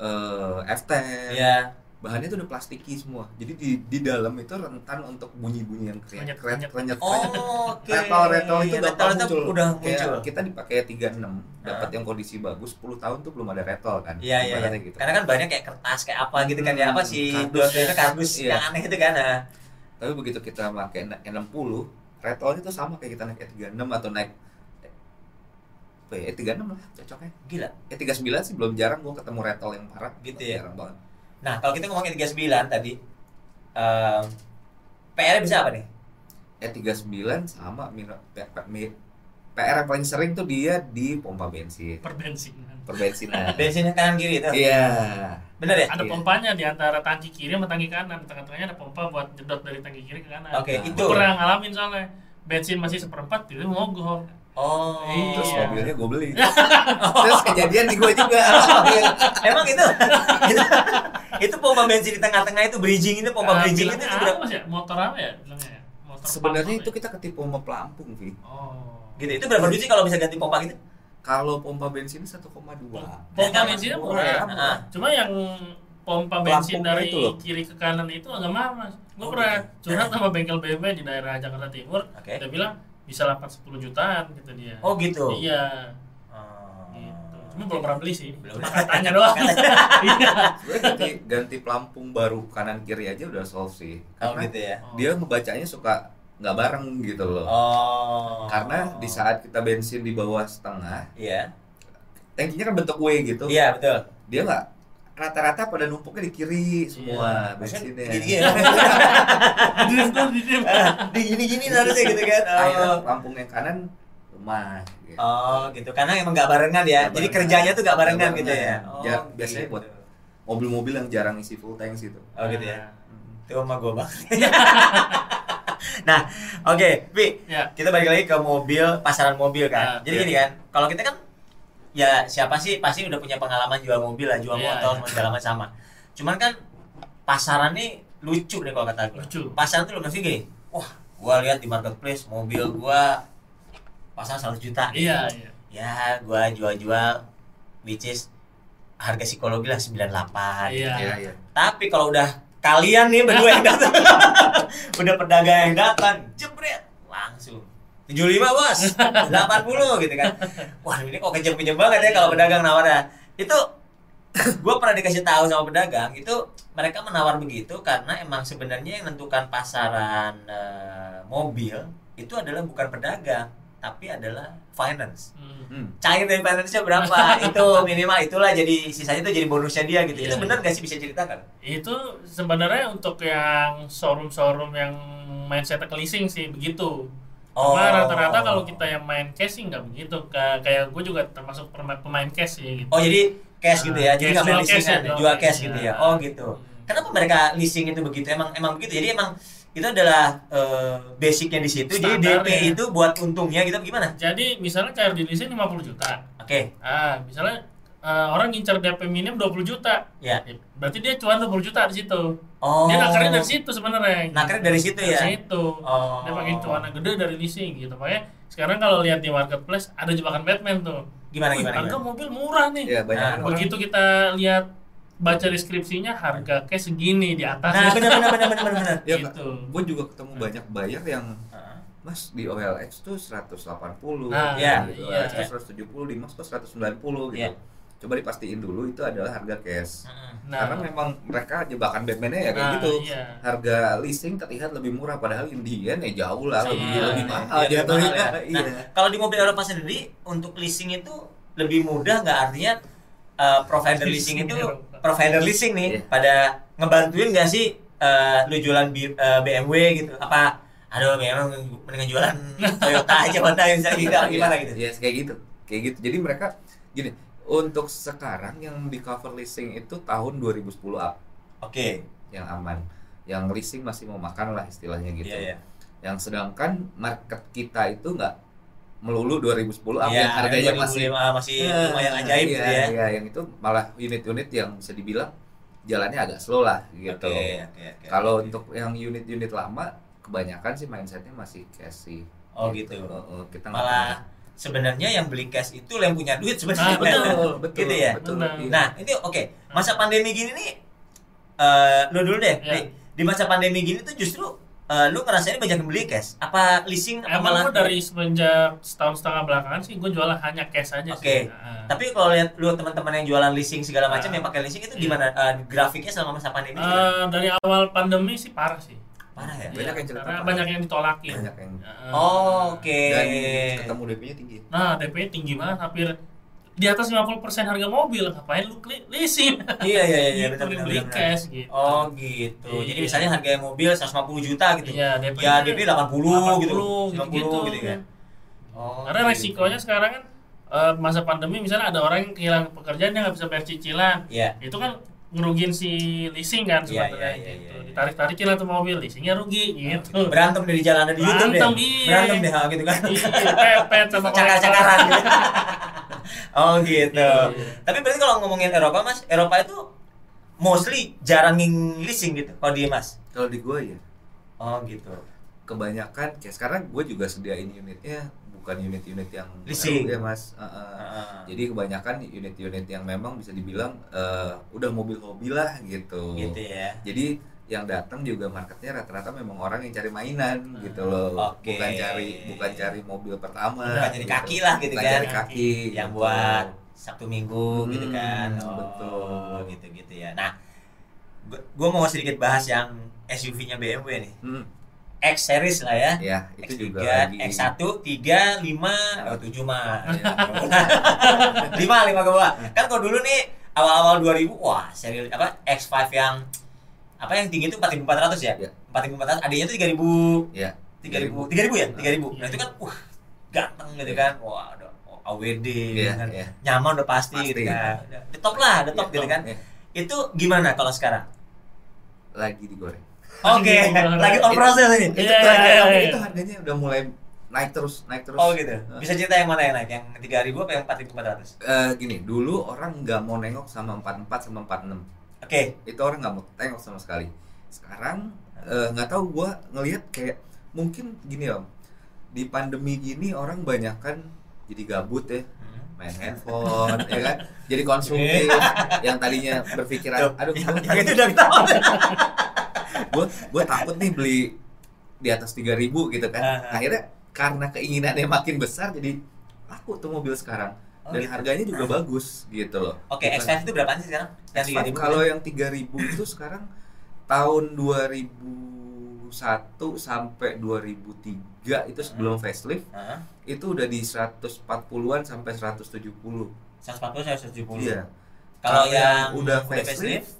eh F10 Iya. Bahannya tuh udah plastiki semua jadi di di dalam itu rentan untuk bunyi-bunyi yang krenyet Krenyet, krenyet Oh, oke. retol-retol itu Iya, gampang retol itu muncul. udah Kayak muncul. kita dipakai 36 dapat yang kondisi bagus 10 tahun tuh belum ada retol kan Iya iya. Iya. gitu. Karena kan banyak kayak kertas kayak apa gitu kan ya Hmm, apa sih kardus dua ya. kardus Iya. yang aneh itu kan. Nah. tapi begitu kita pakai E60 retolnya tuh sama kayak kita naik E36 atau naik apa ya E36 lah cocoknya Gila. E39 sih belum jarang gua ketemu retol yang parah Gitu ya? jarang banget Nah, kalau kita ngomongin 39 tadi em PR bisa apa nih? E39 sama mira, pe- pe- mi- PR yang paling sering tuh dia di pompa bensin, perbensinan. perbensinan. Bensinnya kanan kiri itu. Iya. Bener ya? Ada Iya. pompanya di antara tangki kiri sama tangki kanan. Tengah-tengahnya ada pompa buat jedot dari tangki kiri ke kanan. Oke, Nah, itu. Pernah ngalamin soalnya bensin masih seperempat, itu mogok. Oh. Terus Iya. mobilnya gue beli. Terus kejadian di gue juga. Emang itu, itu itu pompa bensin di tengah-tengah itu bridging itu pompa Ah, bridging itu bilangnya berapa? apa sih? Motor apa ya? Bilangnya ya? Motor Sebenarnya itu apa kita ketipu sama pelampung, Vi. ya? Oh. Gitu. Itu berapa duit sih kalau bisa ganti pompa gitu? Kalau pompa bensin 1,2. Pompa Nah, bensinnya murah murah. ya, ya? murah. Cuma yang pompa bensin dari itu loh. kiri ke kanan itu agak mahal mas. Gue Oh, pernah gitu. curhat sama bengkel BMW di daerah Jakarta Timur. Oke. Dia bilang bisa 8-10 jutaan gitu dia. Oh gitu. Iya. Oh. Gitu. Cuma belum pernah beli sih. Belum. Cuma katanya doang. Iya. Ganti ganti pelampung baru kanan kiri aja udah solve sih. Oh Karena gitu ya. dia ngebacanya suka nggak bareng gitu loh. Oh. Karena di saat kita bensin di bawah setengah, Iya. tankinya kan bentuk W gitu. Iya betul. Dia nggak rata-rata pada numpuknya di kiri semua bensinnya. Gini-gini. Drift tuh di drift. Di gini-gini harusnya gitu kan. Akhirnya Oh. pelampung yang kanan lemah. Gitu. Oh gitu. Karena emang nggak barengan ya. Jadi barengan. kerjanya tuh nggak barengan gitu ya. barengan. Ja- biasanya buat- Mobil-mobil yang jarang isi full tank situ. Oh gitu ya. Hmm. Itu sama gua banget. nah, oke, Pi. Ya. Kita balik lagi ke mobil, pasaran mobil kan. Ya, Jadi ya. gini kan, kalau kita kan ya siapa sih pasti udah punya pengalaman jual mobil lah, jual Iya, motor, iya. segala macam sama. Cuman kan pasaran nih lucu deh kalau kata gue. Lucu. Pasaran tuh masih gini. Wah, gua lihat di marketplace mobil gua pasang 100 juta. Iya, iya. Ya, gua jual-jual which is harga psikologi lah 98 Iya. Iya, iya. tapi kalau udah kalian nih berdua yang datang, udah pedagang yang datang, jebret 75 bos, 80 gitu kan. Wah ini kok kejam-kejam banget ya kalau pedagang nawarnya. Itu gue pernah dikasih tahu sama pedagang itu mereka menawar begitu karena emang sebenarnya yang menentukan pasaran eh, mobil itu adalah bukan pedagang tapi adalah finance Hmm. Cair dari finance-nya berapa itu minimal itulah jadi sisanya itu jadi bonusnya dia gitu itu Iya. benar gak sih bisa ceritakan Itu sebenarnya untuk yang showroom-showroom yang mindset leasing sih begitu. Oh. Cuma rata-rata kalau kita yang main cash sih nggak begitu. Kayak kayak gue juga termasuk pemain, cash sih. Gitu. Oh jadi cash gitu ya, Ah, jadi nggak main leasing cash ya, kan, jual jual cash, cash ya. gitu ya. Oh gitu. Hmm. Kenapa mereka leasing itu begitu? Emang emang begitu. Jadi emang itu adalah eh, basicnya di situ. Jadi DP Standarnya. itu buat untungnya gitu gimana? Jadi misalnya cair di leasing 50 juta. Oke, Ah, misalnya eh, orang ngincar DP minim 20 juta. ya. Ya, Berarti dia cuan 20 juta di situ. Oh. Dia nakarnya dari situ sebenarnya. Nakarnya dari situ Dari ya? situ. Oh. Dia pakai cuan gede dari leasing gitu. Makanya sekarang kalau lihat di marketplace ada jebakan Batman tuh. Gimana gimana? Harga gimana? mobil murah nih. Iya, banyak Nah, orang. Begitu kita lihat baca deskripsinya harga cash segini di atas. Nah, benar benar benar benar benar. Ya, Gitu. gue juga ketemu banyak buyer yang Heeh. Mas di OLX tuh 180, Nah, iya, di iya. OLX tuh 170, di Mas tuh 190 gitu. Iya. Coba dipastiin dulu itu adalah harga cash. Heeh. Nah, Karena memang mereka jebakan Batman-nya ya kayak Nah, gitu. iya. Harga leasing terlihat lebih murah padahal Indian ya jauh lah lebih Iya, lebih iya, mahal Iya, jatuhnya. ya. Iya. Nah, kalau di mobil Eropa sendiri untuk leasing itu lebih mudah nggak artinya eh, provider leasing itu provider leasing nih Iya. pada ngebantuin nggak sih eh, lu jualan B- eh, BMW gitu apa aduh memang mendingan jualan Toyota aja Honda yang bisa gitu gimana gitu Iya, kayak gitu. Kayak gitu. Jadi mereka gini, untuk sekarang yang di cover leasing itu tahun 2010 up oke yang aman. Yang leasing masih mau makan lah istilahnya gitu. iya iya Yang sedangkan market kita itu nggak melulu 2010 up Iya, yang harganya 2005 masih masih lumayan ajaib iya, gitu ya Iya, yang itu malah unit-unit yang bisa dibilang jalannya agak slow lah gitu. oke oke oke Kalau oke. untuk yang unit-unit lama kebanyakan sih mindsetnya masih cash sih. Oh, gitu. Heeh, kita malah sebenarnya yang beli cash itu yang punya duit Nah, sebenarnya betul, betul, gitu ya betul. Benar. iya. Nah, ini oke. Masa pandemi gini nih eh lu dulu deh. Ya. Nih, di masa pandemi gini tuh justru eh, lu ngerasain banyak yang beli cash. Apa leasing apa Emang malah gue dari semenjak setahun setengah belakangan sih gue jualan hanya cash aja Oke. sih. Nah. Tapi kalau lihat lu teman-teman yang jualan leasing segala macam Ah. yang pakai leasing itu Iya. gimana eh, grafiknya selama masa pandemi? gimana? Eh, dari awal pandemi sih parah sih. Parah ya? Banyak Iya, yang cerita karena parah. banyak yang ditolakin. Banyak yang Heeh. Oh, oke. dan ketemu DP-nya tinggi. Nah, DP tinggi banget hampir di atas 50% harga mobil. Ngapain lu leasing? Iya iya iya iya Gitu, benar beli benar. cash gitu. Oh gitu. Jadi Iya. misalnya harga mobil 150 juta gitu. Iya, DP Ya DP 80, gitu. 80 90 gitu-gitu. gitu kan. Oh, Karena gitu. resikonya sekarang kan eh, masa pandemi misalnya ada orang yang kehilangan pekerjaan dia nggak bisa bayar cicilan. Iya. Itu kan ngerugin si leasing kan Iya, sebenarnya iya, iya, gitu. iya, iya. Ditarik-tarikin lah tuh mobil, leasingnya rugi gitu. berantem dari jalan ada di YouTube Berantem, deh. iya. Berantem deh hal gitu kan. Iya, pepet sama Cakar-cakaran gitu. oh gitu. Iya. Tapi berarti kalau ngomongin Eropa Mas, Eropa itu mostly jarang leasing gitu kalau di Mas. Kalau di gua ya Oh gitu. kebanyakan kayak sekarang gue juga sediain unitnya bukan unit-unit yang Leasing. baru ya mas Uh, uh. Heeh. jadi kebanyakan unit-unit yang memang bisa dibilang eh, udah mobil hobi lah gitu gitu ya. jadi yang datang juga marketnya rata-rata memang orang yang cari mainan gitu loh Oke. bukan cari bukan cari mobil pertama Bukan cari kaki lah gitu Bukan kan. cari kaki Yang gitu. buat Sabtu Minggu gitu Hmm, kan. betul. gitu-gitu ya. Nah, gue mau sedikit bahas yang SUV-nya BMW nih. Hmm, X series lah ya. ya itu X3, juga lagi X1, 3, 5, oh 7 mah. Ya. 5, 5 ke bawah. Kan kalau dulu nih awal-awal 2000, wah seri apa X5 yang apa yang tinggi itu 4400 ya? Ya. 4400, adanya tuh 3000 ya 3000 3000 ya? 3000. Nah, itu kan wah ganteng gitu kan. Wah, ada AWD Iya, kan. iya. Nyaman udah pasti, Pasti. gitu kan. Udah, The top lah, the top Iya, gitu kan. Iya. Itu gimana kalau sekarang? lagi digoreng Oke, lagi on process ini. itu, Iya, harga- iya, iya. itu harganya udah mulai naik terus naik terus Oh gitu. Bisa cerita yang mana yang naik? Yang 3000 apa yang 4400? Eh, gini dulu orang nggak mau nengok sama 44 sama 46 Oke. itu orang nggak mau tengok sama sekali sekarang eh, nggak tahu gua ngelihat kayak mungkin gini om di pandemi gini orang banyak kan jadi gabut ya Hmm. main handphone ya kan jadi konsumtif yang tadinya berpikiran aduh yang, yang itu udah ketahuan. gua, gua takut nih beli di atas 3000 gitu kan Ah. akhirnya karena keinginannya makin besar jadi laku tuh mobil sekarang Oh, dan gitu. harganya juga bagus gitu loh Oke, Bukan- X5 itu berapa sih sekarang? Yang X5 3000. kalau yang 3000 itu sekarang tahun 2001 sampai 2003 itu sebelum facelift Heeh. itu udah di 140-an sampai 170. 140 saya 170. Iya. Kalau Kalau yang yang udah facelift, facelift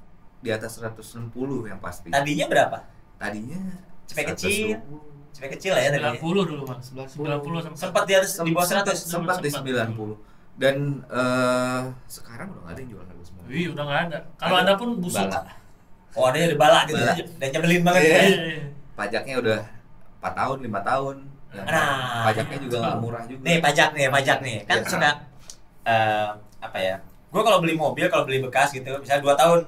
di atas 160 yang pasti. tadinya berapa? Tadinya Cepet kecil. 120. Cepet kecil ya tadinya. 90 dulu mas 90 sampai Sempat di atas di bawah 100. Sempat di Sempat. 90. Dan eh, sekarang udah nggak ada yang jual harga semua. Wih udah nggak ada kalau Ada. ada pun busuk Bala. Oh, ada yang bala gitu. Bala. Dan nyebelin banget Iya. ya. Iya. Pajaknya udah 4 tahun, 5 tahun. Nah. pajaknya juga nggak murah juga. Nih pajak nih, pajak nih. Kan Iya. suka eh, apa ya? Gue kalau beli mobil, kalau beli bekas gitu, misalnya 2 tahun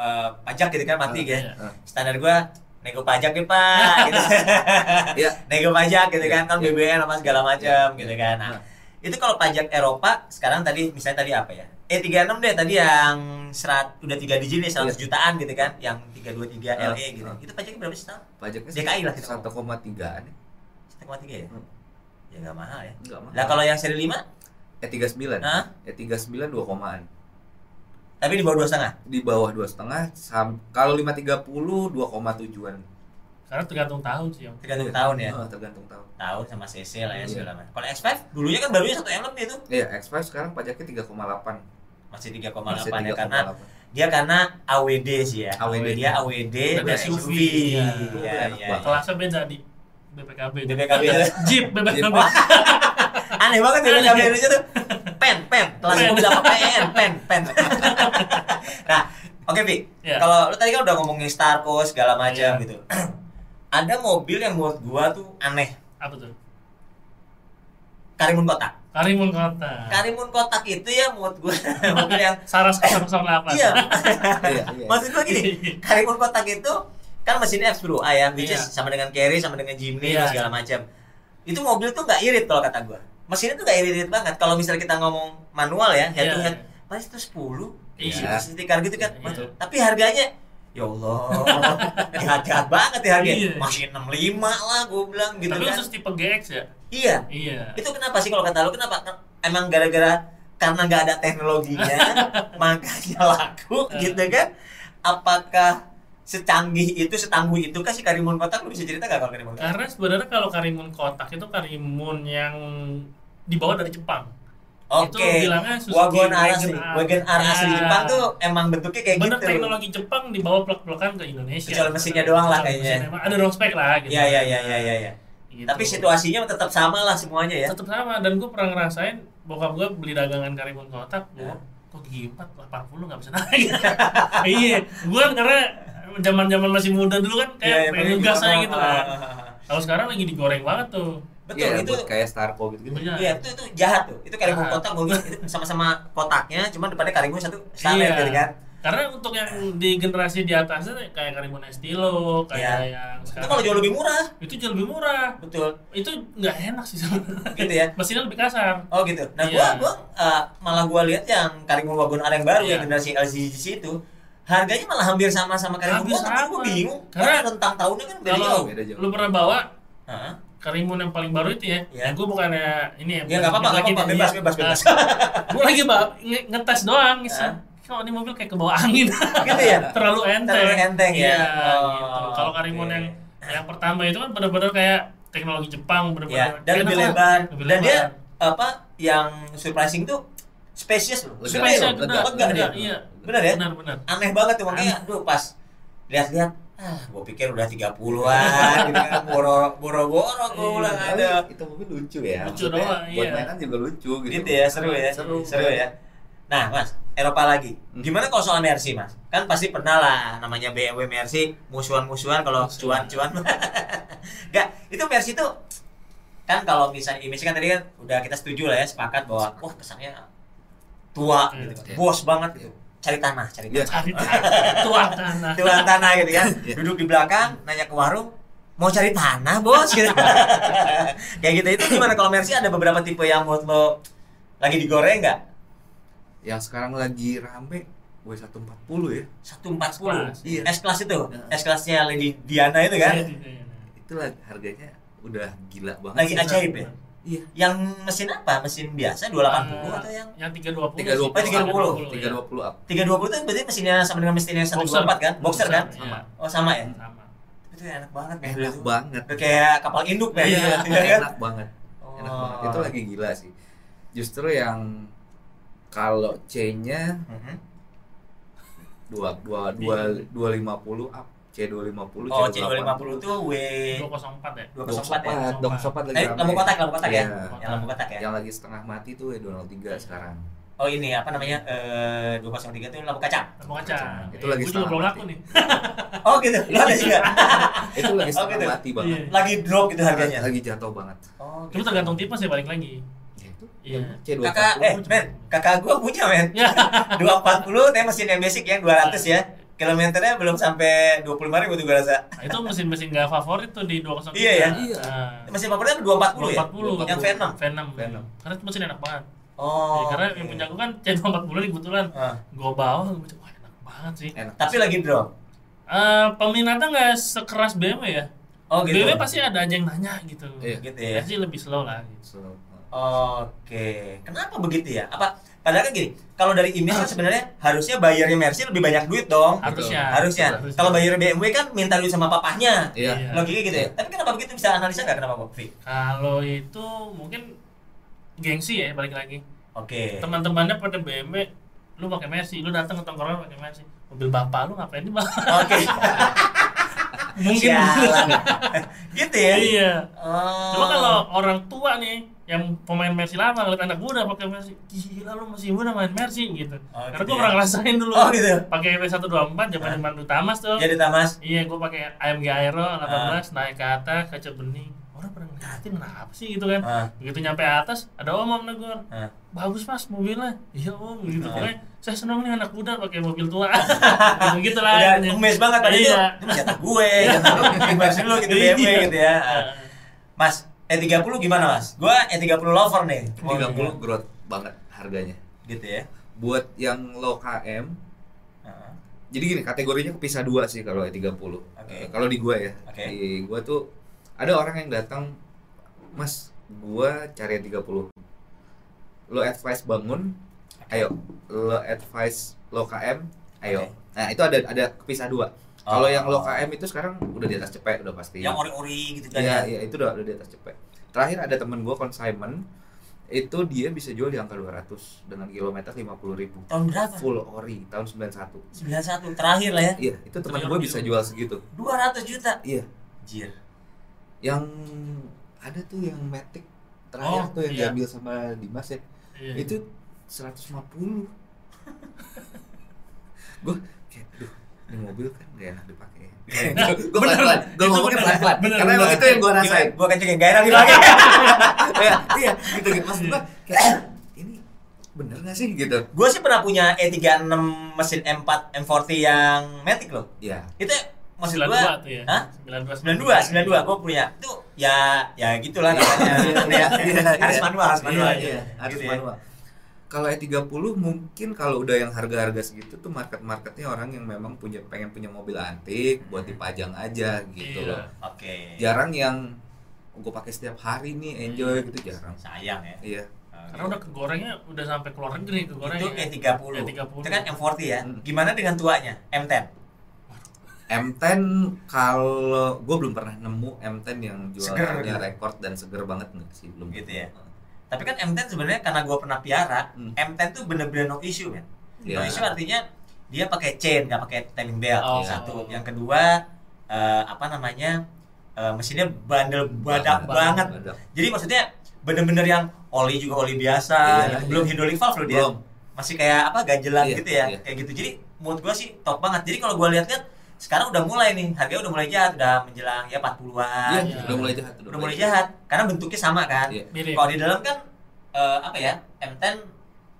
eh, pajak gitu kan mati Iya. ya. Nah, Standar gue nego pajak nih Pak gitu. Iya. nego pajak gitu kan, kan Iya. BBM sama segala macam Iya. gitu kan. Nah, itu kalau pajak Eropa sekarang tadi misalnya tadi apa ya? Eh 36 deh tadi yang serat udah 3 digit nih 100 Iya. jutaan gitu kan, yang 323 Ah, LE gitu. ah. Itu pajaknya berapa sih tahun? pajaknya DKI lah kita 1,3 nih. 1,3 ya? Hmm. Ya nggak mahal ya. Enggak mahal. Lah kalau yang seri 5? E39. Hah? E39 2 komaan. Tapi di bawah dua setengah. Di bawah 2 setengah kalau 530 2,7-an. karena tergantung tahun sih om Tergantung tahun ya. Oh, tergantung tahun. Tahun sama CC lah ya Iya. segala macam. Kalau X5 dulunya kan barunya satu M lebih itu. Iya, X5 sekarang pajaknya 3,8. Masih Masih 3,8 ya karena 3,8. dia karena AWD sih ya. AWD. Dia AWD Dan SUV. SUV. Iya. Iya, iya. banget. kelasnya beda di BPKB BPKB. Jeep BPKB. Aneh banget ya BPKB Indonesia tuh. Pen, pen. Kelas Pen. mobil apa? Pen, pen, pen. nah, oke Pi. Iya. Kalau lu tadi kan udah ngomongin Starco segala macam Iya. gitu. Ada mobil yang menurut gua tuh aneh. apa tuh Karimun Kotak. Karimun Kota Karimun Kotak itu ya menurut gua mobil yang Saras 008 iya. Iya, iya. Maksud gua gini, Karimun Kotak itu kan mesinnya F Pro A ya, which is Iya. sama dengan Carry sama dengan Jimny Iya. dan segala macam. Itu mobil tuh nggak irit kalau kata gua. Mesinnya tuh nggak irit banget. Kalau misalnya kita ngomong manual ya, head to Iya. head, pasti itu 10 Iya. stiker gitu kan. Iya. Tapi harganya ya Allah, jahat-jahat banget ya harganya. Iya. Masih 65 lah gua bilang gitu tapi kan. khusus tipe GX ya Iya. iya Itu kenapa sih kalau kata lu kenapa? Emang gara-gara karena nggak ada teknologinya makanya laku Eh. gitu kan? Apakah secanggih itu setangguh itu kan si Karimun Kotak lu bisa cerita gak kalau Karimun Kotak? karena sebenarnya kalau Karimun Kotak itu Karimun yang dibawa dari Jepang Oke. itu bilangnya Suzuki Wagon R asli, Wagon R. Asli. Jepang tuh emang bentuknya kayak bener gitu. teknologi Jepang dibawa plek-plekan ke Indonesia Kecuali mesinnya doang lah kayaknya. mesinnya. ada spek lah gitu Iya iya iya iya iya. Ya. Gitu. Tapi situasinya tetap sama lah semuanya ya. tetap sama dan gue pernah ngerasain bokap gue beli dagangan karimun kotak Ya. gua, kok gigi empat 80 nggak bisa naik iya gue karena zaman zaman masih muda dulu kan kayak pengen gas aja gitu kan kalau sekarang lagi digoreng banget tuh Betul, Iya, itu kayak Starco gitu gitu. Iya. Itu itu jahat tuh. Itu karimun Jahat. kotak mungkin itu sama-sama kotaknya, cuma depannya karimun satu standar Iya. gitu kan. karena untuk yang di generasi di atasnya kayak karimun estilo kayak Iya. yang Itu sekarang kalau jauh lebih murah. itu jauh lebih murah Betul. itu nggak enak sih sebenarnya Gitu ya. mesinnya lebih kasar Oh gitu. Nah, Iya. gua gua uh, malah gua lihat yang karimun wagon ada yang baru Iya. yang generasi LCGC itu harganya malah hampir sama sama karimun Hampir kotak. Gua sama. bingung. Karena Karena rentang tahunnya kan beda jauh. beda jauh. lu pernah bawa Heeh. Karimun yang paling baru itu ya, Iya. ya gue bukannya ini ya Ya nggak apa-apa, nggak apa-apa, bebas, bebas, bebas. gue lagi nge- ngetes doang. Hah? Kalau di mobil kayak ke bawah angin. Gitu ya? Terlalu enteng. Terlalu enteng ya? Iya, Oh, gitu. Kalau karimun oke. yang yang pertama itu kan benar-benar kayak teknologi Jepang Ya, benar-benar dan enak lebih lebar. Lebih Dan dia lebar. apa yang surprising tuh spesies loh. Lega dia. gede, iya. Bener ya? Benar, benar. Aneh banget tuh makanya aduh pas lihat-lihat ah gue pikir udah 30-an gitu kan boro boro-boro gue Iya. ulang ada itu mobil lucu ya. Lucu doang, Buat iya. mainan juga lucu gitu. gitu ya seru ya Seru. seru ya nah mas Eropa lagi Hmm. gimana kalau soal Mercy mas kan pasti pernah lah namanya BMW Mercy musuhan-musuhan kalau cuan-cuan Enggak, itu Mercy tuh kan kalau misalnya image kan tadi kan udah kita setuju lah ya sepakat bahwa wah kesannya tua Hmm. gitu kan. Iya. bos banget gitu cari tanah cari Iya. tanah Cari tuan tanah. tuan tanah gitu kan Iya. duduk di belakang nanya ke warung mau cari tanah bos gitu kayak gitu itu gimana kalau Mercy ada beberapa tipe yang menurut lo lagi digoreng nggak Yang sekarang lagi rame W140 ya. 140 Iya. S kelas itu Iya. S kelasnya Lady Diana itu kan Itu harganya udah gila banget. lagi ajaib ya Iya. yang mesin apa mesin biasa 280 atau yang yang 320 320 Oh, 320. 320 up. 320 itu berarti mesinnya sama dengan mesin yang 124 kan boxer kan Iya, oh sama ya sama. itu enak banget men. Enak banget. Udah kayak kapal induk men Iya, Iya kan? Enak banget. Enak Oh. banget. Itu lagi gila sih. Justru yang kalau C-nya Mhm. dua dua dua dua lima puluh up C dua lima puluh Oh, C250 itu W 204 ya. 204 ya. dong sopat lagi Eh, lampu kotak, lampu kotak ya? Iya. Yang lampu kotak ya? Yang lagi setengah mati tuh ya 203 sekarang. Oh ini apa namanya? Eh 203 itu lampu kaca. Lampu kaca. Itu lagi Gue juga setengah belum mati. laku nih. Oh gitu. Lo ada juga. Itu lagi Oh, setengah gitu. mati banget. Iya. Lagi drop gitu harganya. Lagi jatuh banget. Oh. Cuma tergantung tipe sih balik lagi. Ya itu. Iya. C240. Kakak eh men, kakak gua punya men. Ya. 240 tapi mesin yang basic yang 200 ya. Kilometernya belum sampai 25 ribu tuh gua rasa. Nah, itu mesin-mesin gak favorit tuh di 203. Iya ya? Iya. Nah, Mesin favoritnya 240 ya? 240. Yang V6. V6. V6. Karena itu mesin enak banget. Oh. Ya, karena oke. yang punya gue kan C240 nih kebetulan. Ah. Gue bawa, gue baca, wah enak banget sih. Enak. Tapi lagi drop. Eh, peminatnya nggak sekeras BMW ya. Oh gitu. BMW pasti ada aja yang nanya gitu. Iya. Gitu ya. Pasti lebih slow lah. Gitu. So, Oke, kenapa begitu ya? Apa padahal kan gini, kalau dari image kan sebenarnya harusnya bayarnya Mercy lebih banyak duit dong. Harusnya. Harusnya. Kalau bayar BMW kan minta duit sama papahnya. Iya. Iya. Logikanya gitu ya. Tapi kenapa begitu bisa analisa nggak kenapa kok, Vi? Kalau itu mungkin gengsi ya balik lagi. Oke. Teman-temannya pada BMW, lu pakai Mercy, lu datang ke tongkrongan pakai Mercy. Mobil bapak lu ngapain di bawah? Oke. mungkin. Sialan. gitu ya. iya. Oh. Cuma kalau orang tua nih yang pemain Mercy lama ngeliat anak muda pakai Mercy, gila lu masih muda main Mercy gitu. Oh, Karena gitu gue ya. pernah ngerasain dulu. Oh, gitu. Pakai W124 zaman zaman Utamas tuh. jadi Tamas. Iya, gue pakai AMG Aero 18 Ah. naik ke atas kaca bening. Orang pada ngeliatin kenapa sih gitu kan? Ah. Begitu nyampe atas ada om om negor. Ah. Bagus mas mobilnya. Iya om gitu. Ah. Pokoknya saya senang nih anak muda pakai mobil tua. gitu gitu lah. Udah ngemes banget tadi Iya. tuh. Ini jatah gue, Mercy lu gitu BMW Iya. gitu ya. Ah. Mas, E30 gimana Mas? Gua E30 lover nih. 30 growth banget harganya. gitu ya. Buat yang low KM, Heeh. jadi gini kategorinya kepisah dua sih kalau E30. Oke. Eh, kalau di gua ya. Oke. Di gua tuh ada orang yang datang, "Mas, gua cari E30." Lo advice bangun, ayo. Lo advice low KM, ayo. Oke. Nah, itu ada ada kepisah dua. Kalau Oh. yang low KM itu sekarang udah di atas cepet udah pasti. Yang ori-ori gitu kan Iya, ya. iya itu udah, udah di atas cepet. Terakhir ada temen gua consignment itu dia bisa jual di angka 200 dengan kilometer 50.000 ribu Tahun berapa? full ori tahun 91 91 terakhir lah ya. iya itu teman gue bisa jual segitu 200 juta. iya Jir. yang ada tuh yang Matic terakhir Oh, tuh yang iya. diambil sama Dimas ya Iya. itu 150 gue kayak duh ini mobil kan gak enak dipakai Nah, gue bener. pelan-pelan gue Itu ngomongnya bener. pelan-pelan Bener, karena bener. itu yang gue rasain Gue kenceng gak enak dipakai. iya iya gitu gitu maksud gue kayak ini bener gak sih gitu gue sih pernah punya E36 mesin M4 M40 yang Matic loh. ya Itu maksud 92 gue tuh ya. Hah? 92. 92, 92 gue punya. Itu ya ya gitulah namanya. Iya, Ya, harus manual, harus manual. Iya, iya, harus Gitu ya. manual. Kalau E30 mungkin kalau udah yang harga-harga segitu tuh market-marketnya orang yang memang punya pengen punya mobil antik buat dipajang aja gitu Iya. loh. Oke. Jarang yang gue pakai setiap hari nih enjoy gitu jarang. Sayang ya. Iya. Karena udah kegorengnya udah sampai keluar negeri kegorengnya. itu E30. E30. Itu kan M40 ya. Hmm. Gimana dengan tuanya? M10. M10 kalau gue belum pernah nemu M10 yang Seger jualannya gitu. rekor dan seger banget nggak sih belum. Gitu ya. Tapi kan M10 sebenarnya karena gue pernah piara, Hmm. M10 tuh bener-bener no issue kan. Iya. No issue artinya dia pakai chain, nggak pakai timing belt. Oh. Satu. Yang kedua eh, apa namanya? eh, mesinnya bandel badak banget. Badak. Jadi maksudnya bener-bener yang oli juga oli biasa, Iya, belum iya. hydraulic valve loh dia. Belum. Masih kayak apa ganjelan Iya, gitu ya, iya. kayak gitu. Jadi menurut gua sih top banget. Jadi kalau gua lihat-lihat sekarang udah mulai nih, harganya udah mulai jahat, udah menjelang ya 40-an. Iya, Iya. udah mulai jahat. Udah mulai jahat karena bentuknya sama kan. Iya. Mirip. Kalau di dalam kan eh, apa ya? M10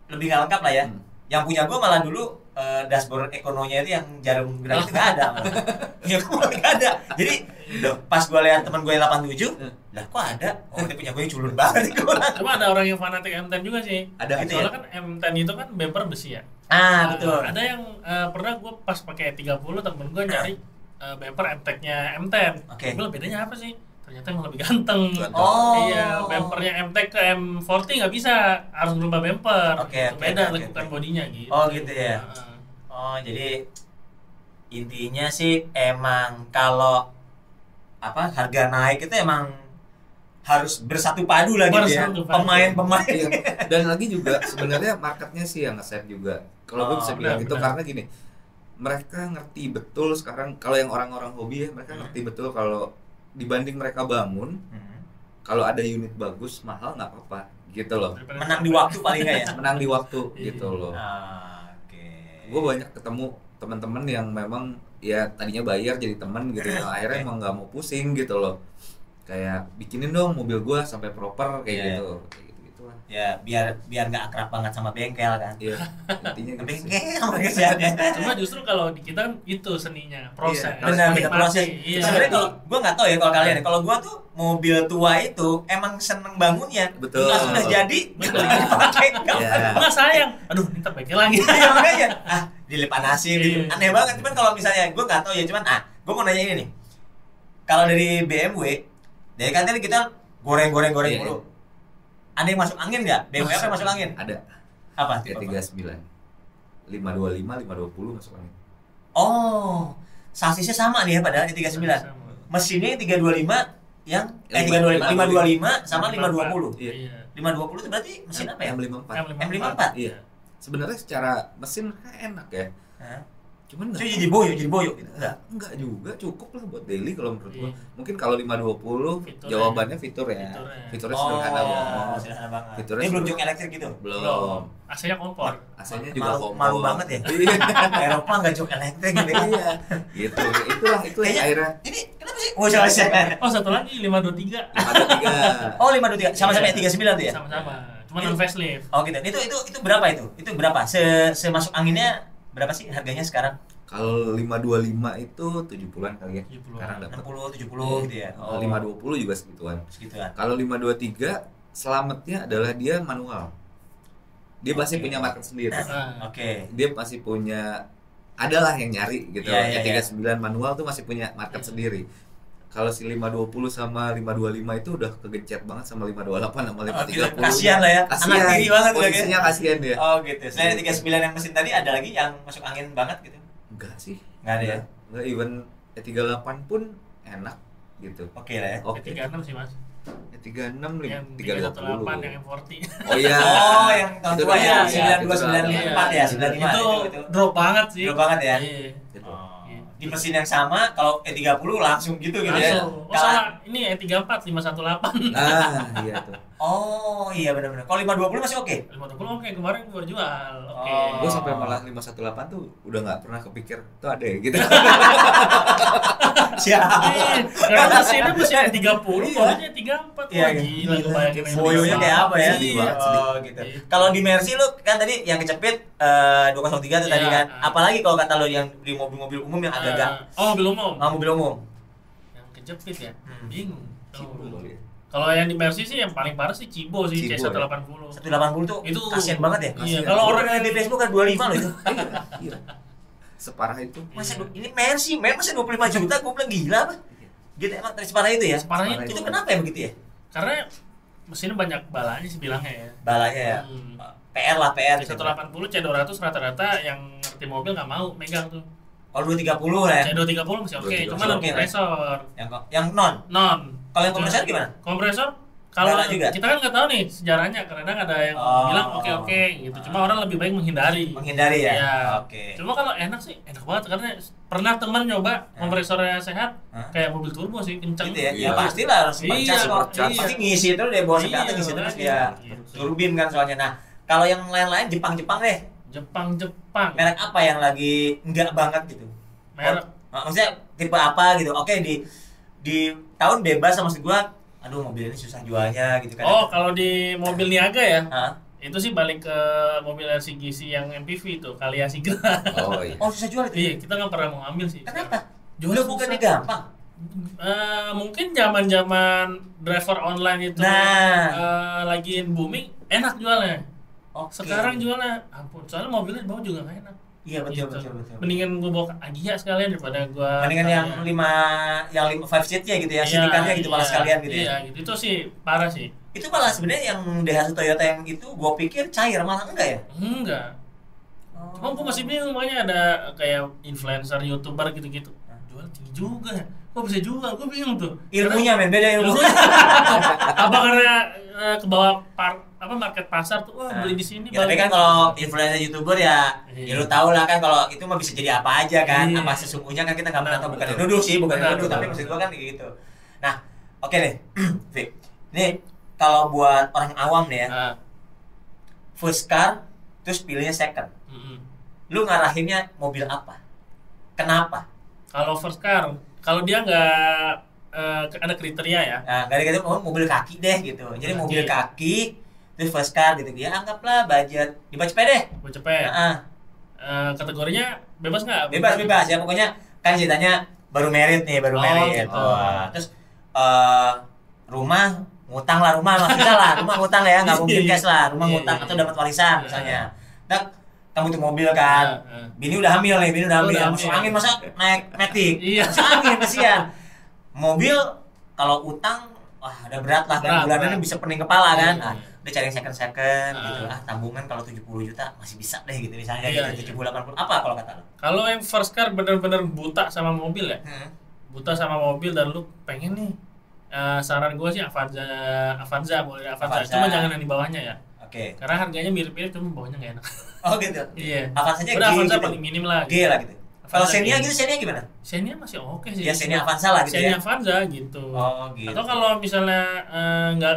lebih nggak lengkap lah ya. Hmm. Yang punya gua malah dulu eh, dashboard ekononya itu yang jarum gerak itu nggak ada. malah. Gua malah nggak ada. Jadi loh, pas gua lihat teman gue yang 87, Hmm. lah kok ada? Oh, dia punya gue yang culun banget. Cuma ada orang yang fanatik M10 juga sih. Ada Gitu Soalnya ya? kan M10 itu kan bumper besi ya. Ah, Nah, betul. Ada yang eh, pernah gue pas pakai 30 temen gue nyari eh, bumper M-Tech-nya M10. Oke. Gue bilang, bedanya apa sih? Ternyata emang lebih ganteng. Ganteng. Oh. Iya, bumpernya M-Tech ke M40 nggak bisa, harus berubah bumper. Oke, Gitu. oke, Beda oke, lekukan oke. bodinya gitu. Oh, gitu ya. Heeh. Oh, jadi intinya sih emang kalau apa harga naik itu emang harus bersatu padu lah gitu ya. Pemain-pemain. Iya. Dan lagi juga sebenarnya marketnya sih yang nge-save juga. Kalau gue Oh, bisa bilang benar, gitu benar. karena gini, mereka ngerti betul sekarang kalau yang orang-orang hobi ya mereka Hmm. ngerti betul kalau dibanding mereka bangun Hmm. kalau ada unit bagus mahal nggak apa-apa gitu loh. Menang di waktu paling nggak ya. Menang di waktu Iya. gitu loh. Ah, Oke. Gue banyak ketemu teman-teman yang memang ya tadinya bayar jadi teman gitu, nah, akhirnya emang nggak mau pusing gitu loh. Kayak bikinin dong mobil gue sampai proper kayak Iya. gitu. Lah. ya biar biar nggak akrab banget sama bengkel kan. Iya, intinya Ke gitu bengkel. Cuma justru kalau di kita kan itu seninya, proses. Iya, Benar, Menikmati. proses. Iya. Sebenarnya kalau gua nggak tahu ya kalau kalian ya. Kalau gua tuh mobil tua itu emang seneng bangunnya. Betul. Pas sudah jadi, Betul. pakai Iya. Nggak sayang. Aduh, ini ntar bengkel lagi. Iya makanya ah dilepanasin gitu. Iya. Aneh banget. Cuman kalau misalnya gue nggak tahu ya cuman ah gue mau nanya ini nih. Kalau dari BMW, dari kan tadi kita goreng-goreng-goreng Iya, dulu. Ada yang masuk angin nggak? BMW apa yang masuk angin? Ada Apa? ya 39 525 520 masuk angin. Oh, sasisnya sama nih ya padahal di 39. Sama. Mesinnya yang 325 yang eh Lima- 325 525 sama 520. Iya. Iya. 520 itu berarti mesin apa ya? M54. M54. Iya. Sebenarnya secara mesin mereka enak ya. Hah? Cuman Itu enggak jadi boyok, jadi boyok gitu. enggak, enggak juga cukup lah buat daily kalau menurut gua. Iya. Mungkin kalau 520 Fiturnya. jawabannya fitur ya. Fiturnya. Fiturnya sederhana Oh, banget. sederhana banget. Fiturnya Dia belum sederhana. jok elektrik gitu. Belum. AC-nya kompor. AC-nya juga Malu- kompor. malu banget ya. Iya. Eropa nggak jok elektrik gitu. Iya. Gitu. Itulah itu yang akhirnya Ini kenapa sih? Oh. Oh, satu lagi 523. ada tiga. Oh, 523 sama-sama Iya. ya 39 tuh ya? Sama-sama. Cuma non facelift. Oh, gitu. Itu itu itu berapa itu? Itu berapa? Se semasuk anginnya berapa sih harganya sekarang? Kalau 525 itu 70-an kali ya. 70-an. Sekarang dapat. 60, 70 gitu ya. Kalau 520 juga segituan. segituan. Kalau 523 selamatnya adalah dia manual. Dia Oke. masih punya market sendiri. Nah, Oke. Dia masih punya adalah yang nyari gitu. Iya, iya, yang 39 manual tuh masih punya market Iya. sendiri. Kalau si 520 sama 525 itu udah kegencet banget sama 528 sama 530. Kasihan lah ya. Kasihan. Anak tiri banget udah Posisinya kasihan dia. Oh, gitu. Selain Gitu. 39 yang mesin tadi ada lagi yang masuk angin banget gitu. Enggak sih. Nggak ada ya? Enggak even E38 pun enak gitu. Oke lah ya. Oke. E36 sih, Mas. E36 Yang 320. 318 yang M40. Oh iya. Oh, yang tahun tua ya, iya, 92 itu 94 ya, Iya. 95 itu itu. itu. drop banget sih. Drop banget ya. Iya. Gitu. Oh, Iya. Di mesin yang sama kalau E30 langsung gitu gitu ya. Langsung. Oh, Kalau- sama ini E34 518. Nah, iya tuh. Oh iya benar-benar. Kalau 520 masih oke. 520 oke kemarin gua jual. Oke. Oh. Gue sampai malah 518 tuh udah nggak pernah kepikir tuh ada ya gitu. Siap. Eh, Karena mesinnya mesin E30, Iya. modelnya 34. Iya, Wah, gila gila. bayangin aja. Boyonya kayak apa ya? Sedih banget, sedih. Oh gitu. Iya. Kalau di Mercy lu kan tadi yang kecepit eh 203 tuh tadi Iya. kan. Apalagi kalau kata lu yang di mobil-mobil umum yang agak-agak Eh, oh, belum umum. ah, mobil umum. Yang kejepit ya. Hmm. Bingung. Oh. ya. Kalau yang di Mercy sih yang paling parah sih Cibo sih Cibo, C180. 180 tuh Itu kasihan banget ya. Iya, kalau Orang yang di Facebook kan 25 loh itu. Iya, iya. Separah itu. Masa Iya. ini Mercy, Mercy masa 25 juta, gue bilang gila apa? Gitu emang separah itu ya? Separah Separah itu. Itu kenapa ya begitu ya? Karena mesinnya banyak balanya sih bilangnya ya. Balanya ya. Hmm. PR lah PR. gitu. C180, C200 rata-rata yang ngerti mobil nggak mau megang tuh. Kalau 230 lah ya. C230 masih oke, 230 cuma oke, kompresor. Yang yang non. Non. Kalau yang kompresor gimana? Kompresor kalau juga? kita kan nggak tahu nih sejarahnya kadang ada yang Oh. bilang oke oke gitu cuma orang lebih baik menghindari Menghindari ya. Iya. Oke. cuma kalau enak sih enak banget karena pernah teman nyoba kompresornya sehat Hah? kayak mobil turbo sih kenceng Gitu ya. Iya. Ya pastilah harus Iya, supercharge. Pasti ngisi terus deh bawa Iya, sekata ngisi terus ya. Gitu. Turbin kan soalnya. Nah, kalau yang lain-lain Jepang-Jepang deh. Jepang Jepang Merek apa yang lagi enggak banget gitu? merek Mak- Maksudnya tipe apa gitu? Oke di di tahun bebas sama maksud gua aduh mobil ini susah jualnya gitu kan. oh kalau di mobil niaga ya Hah? itu sih balik ke mobil LCGC yang MPV itu Kalia Sigra Oh iya. Oh susah jual itu. iya kita nggak pernah mau ambil sih Kenapa? Jual Jual bukannya susah. gampang. Eh, mungkin zaman zaman driver online itu Nah. eh, lagi booming enak jualnya Oke. sekarang jualnya ampun soalnya mobilnya di bawah juga nggak enak Iya betul Gitu. betul betul. mendingan gue bawa Agia sekalian daripada gue Mendingan yang lima yang lima five seatnya gitu ya, Iya, sindikannya gitu malah sekalian gitu iya, ya. gitu itu sih parah sih Itu malah sebenarnya yang Daihatsu Toyota yang itu gua pikir cair malah enggak ya? enggak cuma gue masih bingung makanya ada kayak influencer youtuber gitu-gitu jual tinggi juga ya kok bisa jual gue bingung tuh ilmunya men beda ilmu. Ilmunya. apa karena eh, ke bawah par, apa market pasar tuh wah beli di sini Ya, tapi kan kalau influencer youtuber ya, Iya. ya lu tau lah kan kalau itu mah bisa jadi apa aja kan. Iya. Apa sesungguhnya kan kita nggak pernah tahu bukan nuduh sih, bukan nuduh, tapi maksud gua kan kayak gitu. Nah, oke deh, Vic. Ini kalau buat orang awam nih ya, Ah, first car terus pilihnya second. mm-mm. Lu ngarahinnya mobil apa? Kenapa? kalau first car kalau dia nggak eh, ada kriteria ya Nah, dari gitu oh, mobil kaki deh gitu. Jadi Kaki. mobil kaki terus first car gitu. Ya anggaplah budget dibaca cepet deh. cepet Nah, Eh, kategorinya bebas nggak bebas bebas ya pokoknya kan ceritanya baru merit nih baru Oh, merit gitu. Wah, terus eh, rumah ngutang lah rumah maksudnya lah rumah ngutang ya nggak mungkin cash lah rumah Iya, ngutang iya, atau iya. dapat warisan Iya. misalnya tak kamu tuh mobil kan Iya, iya. bini udah hamil nih bini udah hamil udah masuk angin masa naik metik Iya. masuk angin kesian mobil kalau utang wah udah berat lah kan Berat, bulanannya berat. bisa pening kepala kan Iya, nah, iya. udah cari yang second second Ah. gitu ah tabungan kalau 70 juta masih bisa deh gitu misalnya Iya, gitu iya. 70 80 apa kalau kata lo kalau yang first car bener-bener buta sama mobil ya Hmm. buta sama mobil dan lu pengen nih eh, saran gue sih Avanza Avanza boleh Avanza. Avanza. cuma jangan yang di bawahnya ya Oke. karena harganya mirip-mirip cuma bawahnya nggak enak Oh gitu. iya Avanza aja udah Avanza gitu. paling minim lah G lah gitu. Kalau Xenia gitu, Xenia gimana? Xenia masih oke sih Ya Xenia Avanza lah gitu Xenia ya. Avanza gitu Oh gitu. atau kalau misalnya eh, nggak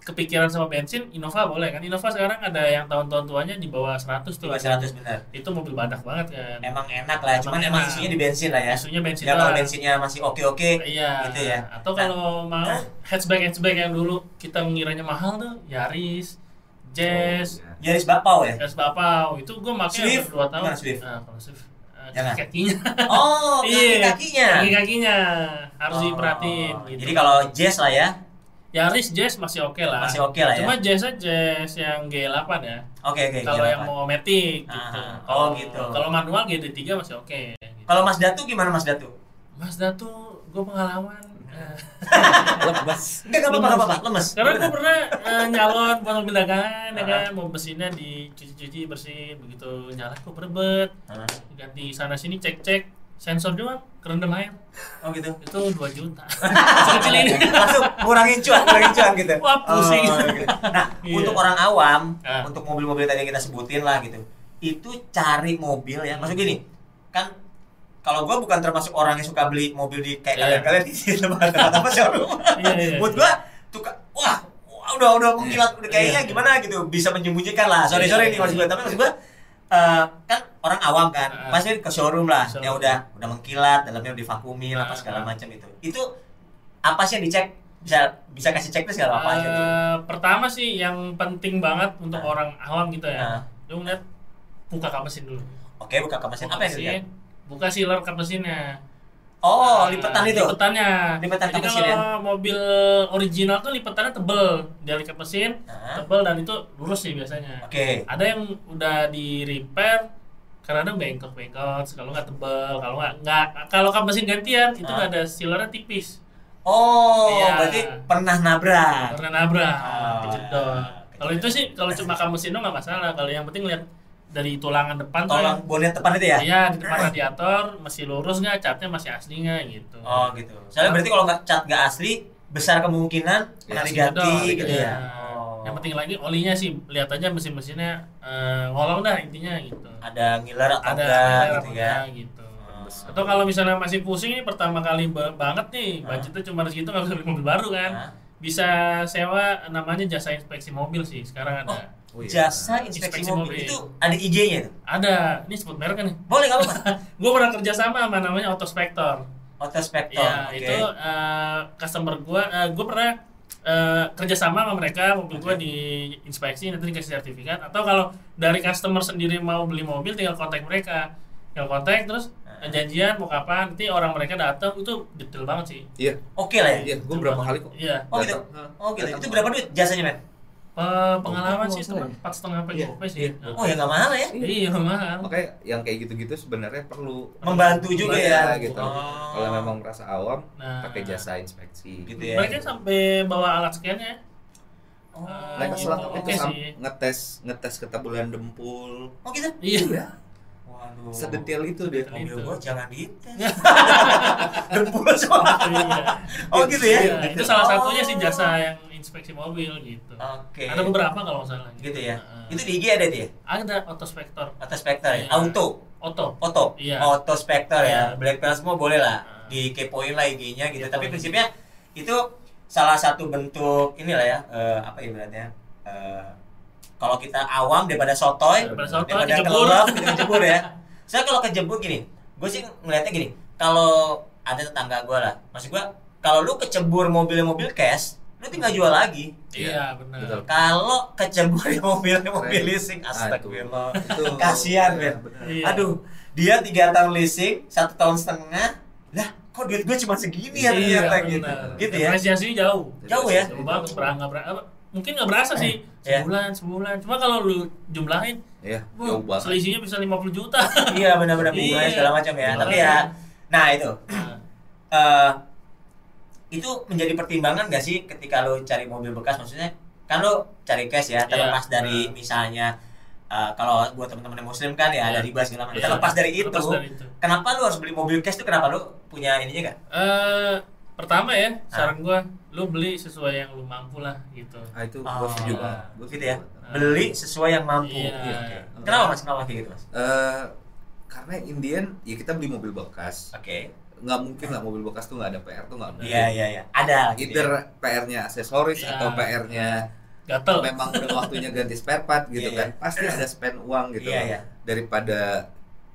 kepikiran sama bensin Innova boleh kan Innova sekarang ada yang tahun-tahun tuanya di bawah 100 tuh Cuma 100 benar. itu mobil badak banget kan Emang enak lah, cuman Emang isunya di bensin lah ya. isunya bensin Ya kalau bensinnya masih oke-oke. Iya. Gitu ya. Atau kalau mau hatchback hatchback yang dulu kita mengiranya mahal tuh Yaris, Jazz, Oh, iya. Yaris Bapau ya. Jazz Bapau itu gue pakai Swift? dua tahun. Gimana Swift? Nah, kalau Swift eh, Jangan. kakinya. Oh, Iya. kaki-kakinya. Kaki kakinya harus Oh. diperhatiin. Gitu. Jadi kalau Jazz lah ya, Yaris Jazz masih oke lah. Masih oke lah ya. Cuma Jazz Jazz yang G8 ya. oke oke. kalau gila, yang mau matic gitu. Ah, Kalau oh, gitu. Kalau manual GT3 masih oke. gitu. Kalau Mas Datu gimana Mas Datu? Mazda tuh gue pengalaman Enggak enggak apa-apa, enggak apa-apa, lemes. Karena gue pernah eh, nyalon buat mobil dagangan, ya Ah. kan, mau mesinnya dicuci-cuci bersih, begitu nyala kok berebet, Hah? ganti sana sini cek-cek, sensor doang, kerendam air, Oh gitu. itu 2 juta. Sekecil ini. langsung ngurangin cuan, ngurangin cuan gitu. Wah, pusing. Oh, gitu. Nah, Iya. untuk orang awam, Ah. untuk mobil-mobil tadi yang kita sebutin lah gitu, itu cari mobil ya. Maksud gini, kan kalau gua bukan termasuk orang yang suka beli mobil di kayak Iya. kalian-kalian di tempat-tempat apa showroom. Iya, iya, Buat iya. gua tuh wah wah, udah udah mengkilat udah kayaknya Iya. gimana gitu bisa menyembunyikan lah sorry sorry nih Iya, maksud iya. gua tapi maksud gua eh, kan orang awam kan Ah. pasti ke showroom lah Showroom. ya udah udah mengkilat dalamnya udah divakumi lah apa Ah, segala macam itu itu apa sih yang dicek bisa bisa kasih checklist nggak apa aja tuh Eh, pertama sih yang penting banget untuk Ah. orang awam gitu ya lu ngeliat buka kap mesin dulu oke buka kap mesin buka apa mesin, dilihat buka sealer kap mesinnya oh Ah, lipetan itu? lipetannya. Lipetan jadi mesin ya? kalau mobil original tuh lipetannya tebel. Dari kap mesin tebel dan itu lurus sih biasanya. Oke. Ada yang udah di repair kadang bengkok bengkok kalau nggak tebel kalau nggak nggak kalau kap mesin gantian itu nggak ada sealernya tipis. Oh Iya. berarti pernah nabrak? Karena nabrak Ah. kejedot kalau itu sih kalau cuma kap mesin doang nggak masalah. Kalau yang penting lihat dari tulangan depan tuh tolong bonet depan itu ya Iya di depan radiator masih lurus nggak catnya masih asli nggak gitu. Oh gitu. Soalnya berarti kalau nggak cat nggak asli, besar kemungkinan masih diganti gitu iya. ya. Oh. Yang penting lagi olinya sih lihat aja mesin-mesinnya eh, ngolong dah intinya gitu. ada ngiler atau Ada enggak gitu ya. gitu. Oh. Atau kalau misalnya masih pusing ini pertama kali ba- banget nih, Hah? budgetnya cuma segitu nggak bisa beli mobil baru kan. Bisa sewa namanya jasa inspeksi mobil sih sekarang ada. Oh, iya. Jasa inspeksi, Inspeksi mobil. mobil. itu ada IG-nya itu. Ada, ini sebut merek kan nih. Boleh nggak apa-apa? Gue pernah kerja sama sama namanya Autospector. Autospector. Iya, oke. itu eh, customer gua eh, gua pernah eh, kerja sama sama mereka, mobil gua Oke. di inspeksi nanti dikasih sertifikat atau kalau dari customer sendiri mau beli mobil tinggal kontak mereka. Tinggal kontak terus Ah. eh, janjian mau kapan, nanti orang mereka datang itu detail banget sih. Iya, Oke lah ya. iya, gue berapa kali kok. Iya. Oh gitu. Oh gitu. Itu berapa duit jasanya, Men? Pe- pengalaman Oh, sih cuma ya? empat setengah sampai Iya, sih. iya. Nah. Oh ya nggak mahal ya. Iya mahal. Makanya yang kayak gitu-gitu sebenarnya perlu Membantu juga Iya, ya. gitu. Oh. Kalau memang merasa awam, Nah. pakai jasa inspeksi. Gitu ya. Mereka sampai bawa alat scan-nya. Oh. Mereka Oh, selalu oke itu sih. ngetes ngetes ketebalan dempul. Oh gitu. Iya. Waduh. Sedetail itu dia. Mobil gua jangan dites. Dempul. Iya. Oh gitu ya. Iya, itu salah Oh. satunya sih jasa yang inspeksi mobil gitu. Oke. Ada beberapa kalau nggak salah. Gitu ya. Itu di IG ada dia. ada autospector, Auto Spectre ya. Iya. Auto. auto. Auto. Iya. Auto Spectre ya. Iya. Black Pearl semua boleh lah. Nah. Dikepoin lah IG-nya gitu. Kepoin. Tapi prinsipnya itu salah satu bentuk inilah ya eh, apa ibaratnya eh, kalau kita awam daripada sotoy Daripada sotoy, daripada kejebur. kelelep gitu kejebur ya saya kalau kejebur gini gue sih ngeliatnya gini kalau ada tetangga gue lah maksud gue kalau lu kecebur mobil-mobil cash lu tinggal jual lagi Iya, benar. Betul. kalau kecebur mobil mobil leasing Ah, astagfirullah Itu Kasihan, iya, Ben. benar. Iya. aduh dia tiga tahun leasing satu tahun setengah lah kok duit gue cuma segini ya Iya, ternyata gitu benar. gitu ya Apresiasinya jauh. Jauh ya? Jauh banget, apa, mungkin nggak berasa sih Iya. sebulan sebulan. Cuma kalau lu jumlahin, Iya, wuh, jauh banget. selisihnya bisa 50 juta. iya benar-benar Iya. segala macam ya tapi Iya. ya nah itu eh itu menjadi pertimbangan gak sih ketika lo cari mobil bekas maksudnya kan lo cari cash ya terlepas Iya. dari Nah. misalnya eh, kalau buat teman-teman yang muslim kan ya ada Iya. riba segala macam Iya. terlepas dari itu Terlepas dari itu. kenapa lo harus beli mobil cash tuh kenapa lo punya ininya gak Eh, pertama ya, Ah. saran gua, lu beli sesuai yang lu mampu lah gitu. Ah itu Oh, gue setuju banget. Gua gitu ya banget. beli sesuai yang mampu Iya. Oke. kenapa mas kenapa kayak gitu mas Eh, karena Indian ya kita beli mobil bekas oke nggak mungkin lah mobil bekas tuh nggak ada PR tuh nggak mungkin iya iya iya ada gitu either ya. PR-nya aksesoris Iya. atau PR-nya Gatel. memang udah waktunya ganti spare part gitu Iya, kan pasti ada spend uang gitu Iya, loh. iya. daripada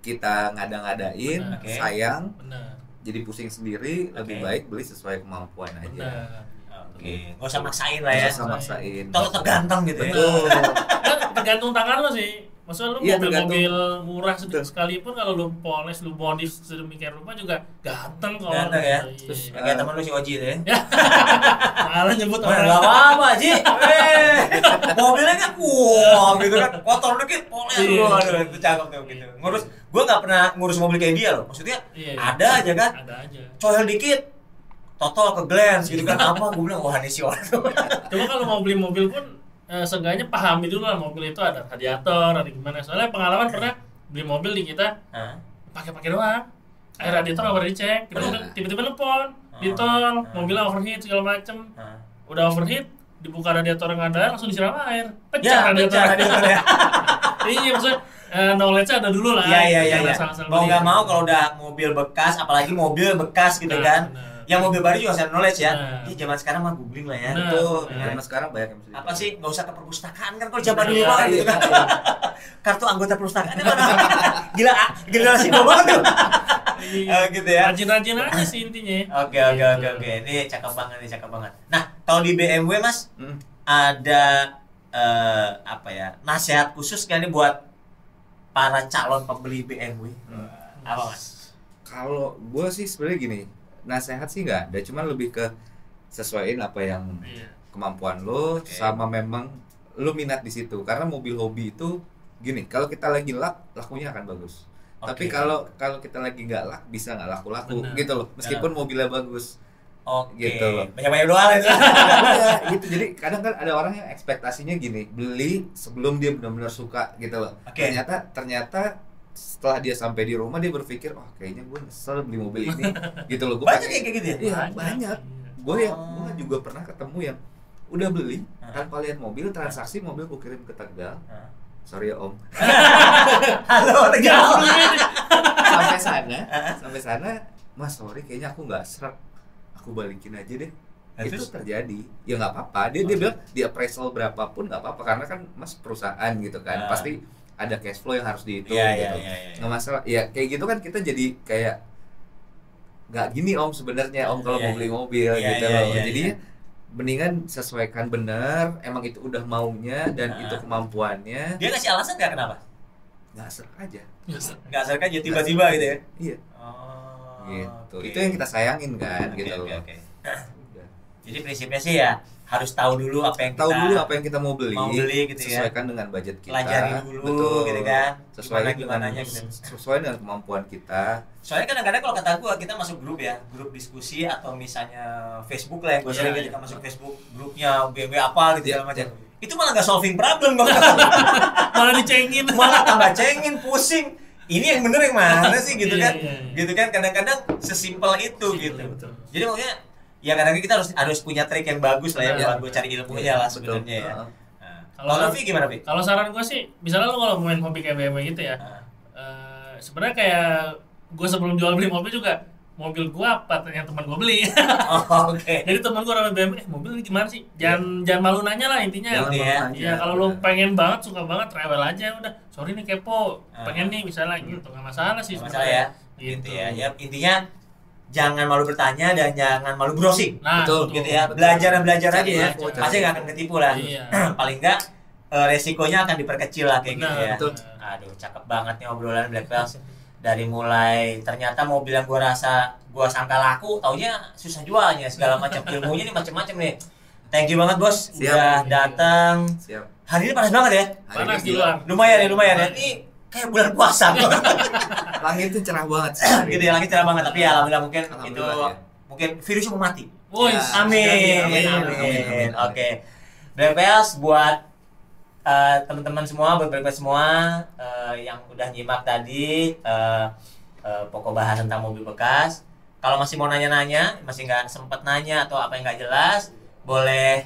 kita ngada-ngadain Benar. Oke. sayang Benar. Jadi pusing sendiri lebih Oke. baik beli sesuai kemampuan aja. Benar. oke. Nggak usah maksain lah ya. Nggak usah maksain. Kalau terganteng gitu ya. Betul. Kan tergantung tangan lu sih. Maksudnya lu Iya, mobil-mobil murah sedikit sekalipun kalau lu poles, lu body sedemikian rupa juga ganteng kok. Ganteng ya? Iya. Terus, Ya, kayak temen lu si Oji tuh ya Malah nyebut orang. nggak apa-apa, Ji. Eh, mobilnya kan wah gitu kan. Kotor dikit, poles Iya. lu. Aduh, itu cakep tuh gitu. Ngurus, gua nggak pernah ngurus mobil kayak dia loh. Maksudnya Iya, iya. ada aja kan. Ada aja. Coel dikit, total ke glance gitu kan apa gue bilang wah ini si orang Cuma kalau mau beli mobil pun eh, seenggaknya pahami dulu lah mobil itu ada radiator, ada gimana. Soalnya pengalaman pernah beli mobil di kita pakai-pakai doang. Air radiator nggak pernah dicek, tiba-tiba, tiba-tiba nelpon, di tol, mobilnya overheat segala macem. Hah? Udah overheat, dibuka radiator yang ada langsung disiram air, ya pecah radiator. pecah radiator ya iya maksudnya eh, knowledge ada dulu lah. Iya iya iya. Iya. Mau nggak mau kalau udah mobil bekas, apalagi mobil bekas gitu Nah, kan. benar. Yang mobil baru juga saya knowledge ya. Nah. Ih, zaman sekarang mah googling lah ya. Benar. Betul. Benar. Zaman sekarang banyak yang bisa Apa sih nggak usah ke perpustakaan kan kalau zaman dulu Iya, banget gitu kan. Kartu anggota perpustakaan itu mana? Gila, ah, generasi gue banget tuh. Iya. Eh, gitu ya. Rajin-rajin aja sih intinya. Oke oke Gitu. oke oke. Ini cakep banget nih cakep banget. Nah kalau di BMW mas Hmm. ada eh, apa ya nasihat khusus kan nih buat para calon pembeli BMW? Hmm. Apa mas? Kalau gue sih sebenarnya gini, nasehat sih nggak ada, cuman lebih ke sesuaiin apa yang Iya. kemampuan lo Oke. sama memang lo minat di situ. Karena mobil hobi itu gini, kalau kita lagi lak, lakunya akan bagus. Tapi Oke. kalau kalau kita lagi nggak lak, bisa nggak laku-laku Benar. gitu loh. Meskipun mobilnya bagus. Oke. Gitu loh. Banyak banyak doa lah itu. Iya, gitu. Jadi kadang kan ada orang yang ekspektasinya gini, beli sebelum dia benar-benar suka gitu loh. Oke. Ternyata ternyata setelah dia sampai di rumah dia berpikir, oh kayaknya gue nyesel beli mobil ini, gitu loh. Gue Banyak kayak gitu ya. Iya, banyak. Gue yang Oh. gue juga pernah ketemu yang udah beli tanpa lihat mobil, transaksi mobil gue kirim ke Tegal. Sorry ya Om. Halo Tegal. sampai sana, sampai sana, Mas sorry kayaknya aku nggak serak. Aku balikin aja deh. Nah, itu terjadi ya nggak apa-apa dia dia bilang di appraisal berapapun nggak apa-apa karena kan mas perusahaan gitu kan Ah. pasti ada cash flow yang harus dihitung iya, gitu iya, iya. nggak masalah ya kayak gitu kan kita jadi kayak nggak gini om sebenarnya om kalau Iya, mau beli mobil iya, gitu iya, loh iya, jadi iya. mendingan sesuaikan benar emang itu udah maunya dan Ah. itu kemampuannya Dia kasih alasan nggak kenapa? nggak serak aja Nggak asal aja tiba-tiba gitu ya. iya Oh. gitu oke. itu yang kita sayangin kan Oke, gitu oke, loh. Udah. Jadi prinsipnya sih ya harus tahu dulu apa yang tahu kita dulu apa yang kita mau beli, mau beli gitu ya. sesuaikan dengan budget kita pelajari dulu gitu kan. sesuai Gimana dengan gitu. sesuai dengan kemampuan kita Soalnya kadang-kadang kalau kata gua kita masuk grup ya, grup diskusi atau misalnya Facebook lah yang gue Iya, sering iya. ketika masuk Facebook grupnya BMW apa gitu Iya, segala macam. iya. Itu malah nggak solving problem kok. Malah dicengin. malah tambah cengin, pusing. Ini yang bener yang mana sih gitu kan? Gitu kan kadang-kadang sesimpel itu gitu. betul. Jadi makanya ya kadang-kadang kita harus harus punya trik yang bagus lah ya buat gue cari ilmunya lah Betul. sebenarnya ya. Nah, Kalau Novi gimana, Pi? Kalau saran gue sih, misalnya lo kalau main hobi kayak BMW gitu ya, Nah, eh, sebenarnya kayak gue sebelum jual beli mobil juga mobil gue apa yang teman gue beli. Oh, oke. Jadi teman gue ramai BMW, eh mobil ini gimana sih? Jangan jangan malu nanya lah intinya. Jangan Gitu malu ya. nanya. Iya kalau lo pengen banget suka banget travel aja udah. Sorry nih kepo, pengen nih misalnya gitu nggak masalah sih. Masalah ya. Gitu ya. Ya intinya jangan malu bertanya dan jangan malu browsing. Nah, Betul, gitu ya. betul. Belajar dan belajar aja ya. Pasti nggak akan ketipu lah. Iya. Paling nggak eh, resikonya akan diperkecil lah kayak gitu Benar, ya. betul. Aduh, cakep banget nih obrolan Black Bells. Dari mulai ternyata mobil yang gua rasa gua sangka laku, taunya susah jualnya segala macam ilmunya nih macam-macam nih. Thank you banget bos, Siap. udah datang. siap Hari ini panas banget ya. Hari Panas ini luar. Lumayan ya, lumayan ya. Ini kayak bulan puasa. langit tuh cerah banget gitu ya, lagi cerah banget. Tapi ya alhamdulillah mungkin itu ya. mungkin virusnya mau mati. Ya. Amin. Amin, Amin. amin, amin, amin. Oke. Black Bells buat eh, teman-teman semua, buat Bells semua eh, yang udah nyimak tadi eh, eh, pokok bahas tentang mobil bekas. Kalau masih mau nanya-nanya, masih nggak sempet nanya atau apa yang nggak jelas, boleh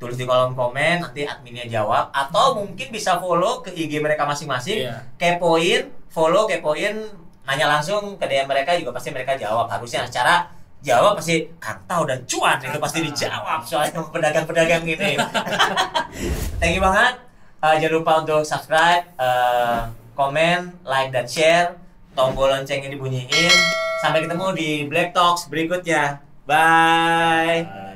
tulis di kolom komen nanti adminnya jawab atau mungkin bisa follow ke IG mereka masing-masing. Iya. kepoin follow kepoin nanya langsung ke DM mereka juga pasti mereka jawab harusnya. Secara jawab pasti kantau dan cuan itu pasti dijawab soalnya pedagang-pedagang ini. Thank you banget. Eh, jangan lupa untuk subscribe eh, komen like dan share. Tombol loncengnya dibunyiin. Sampai ketemu di Black Talks berikutnya. Bye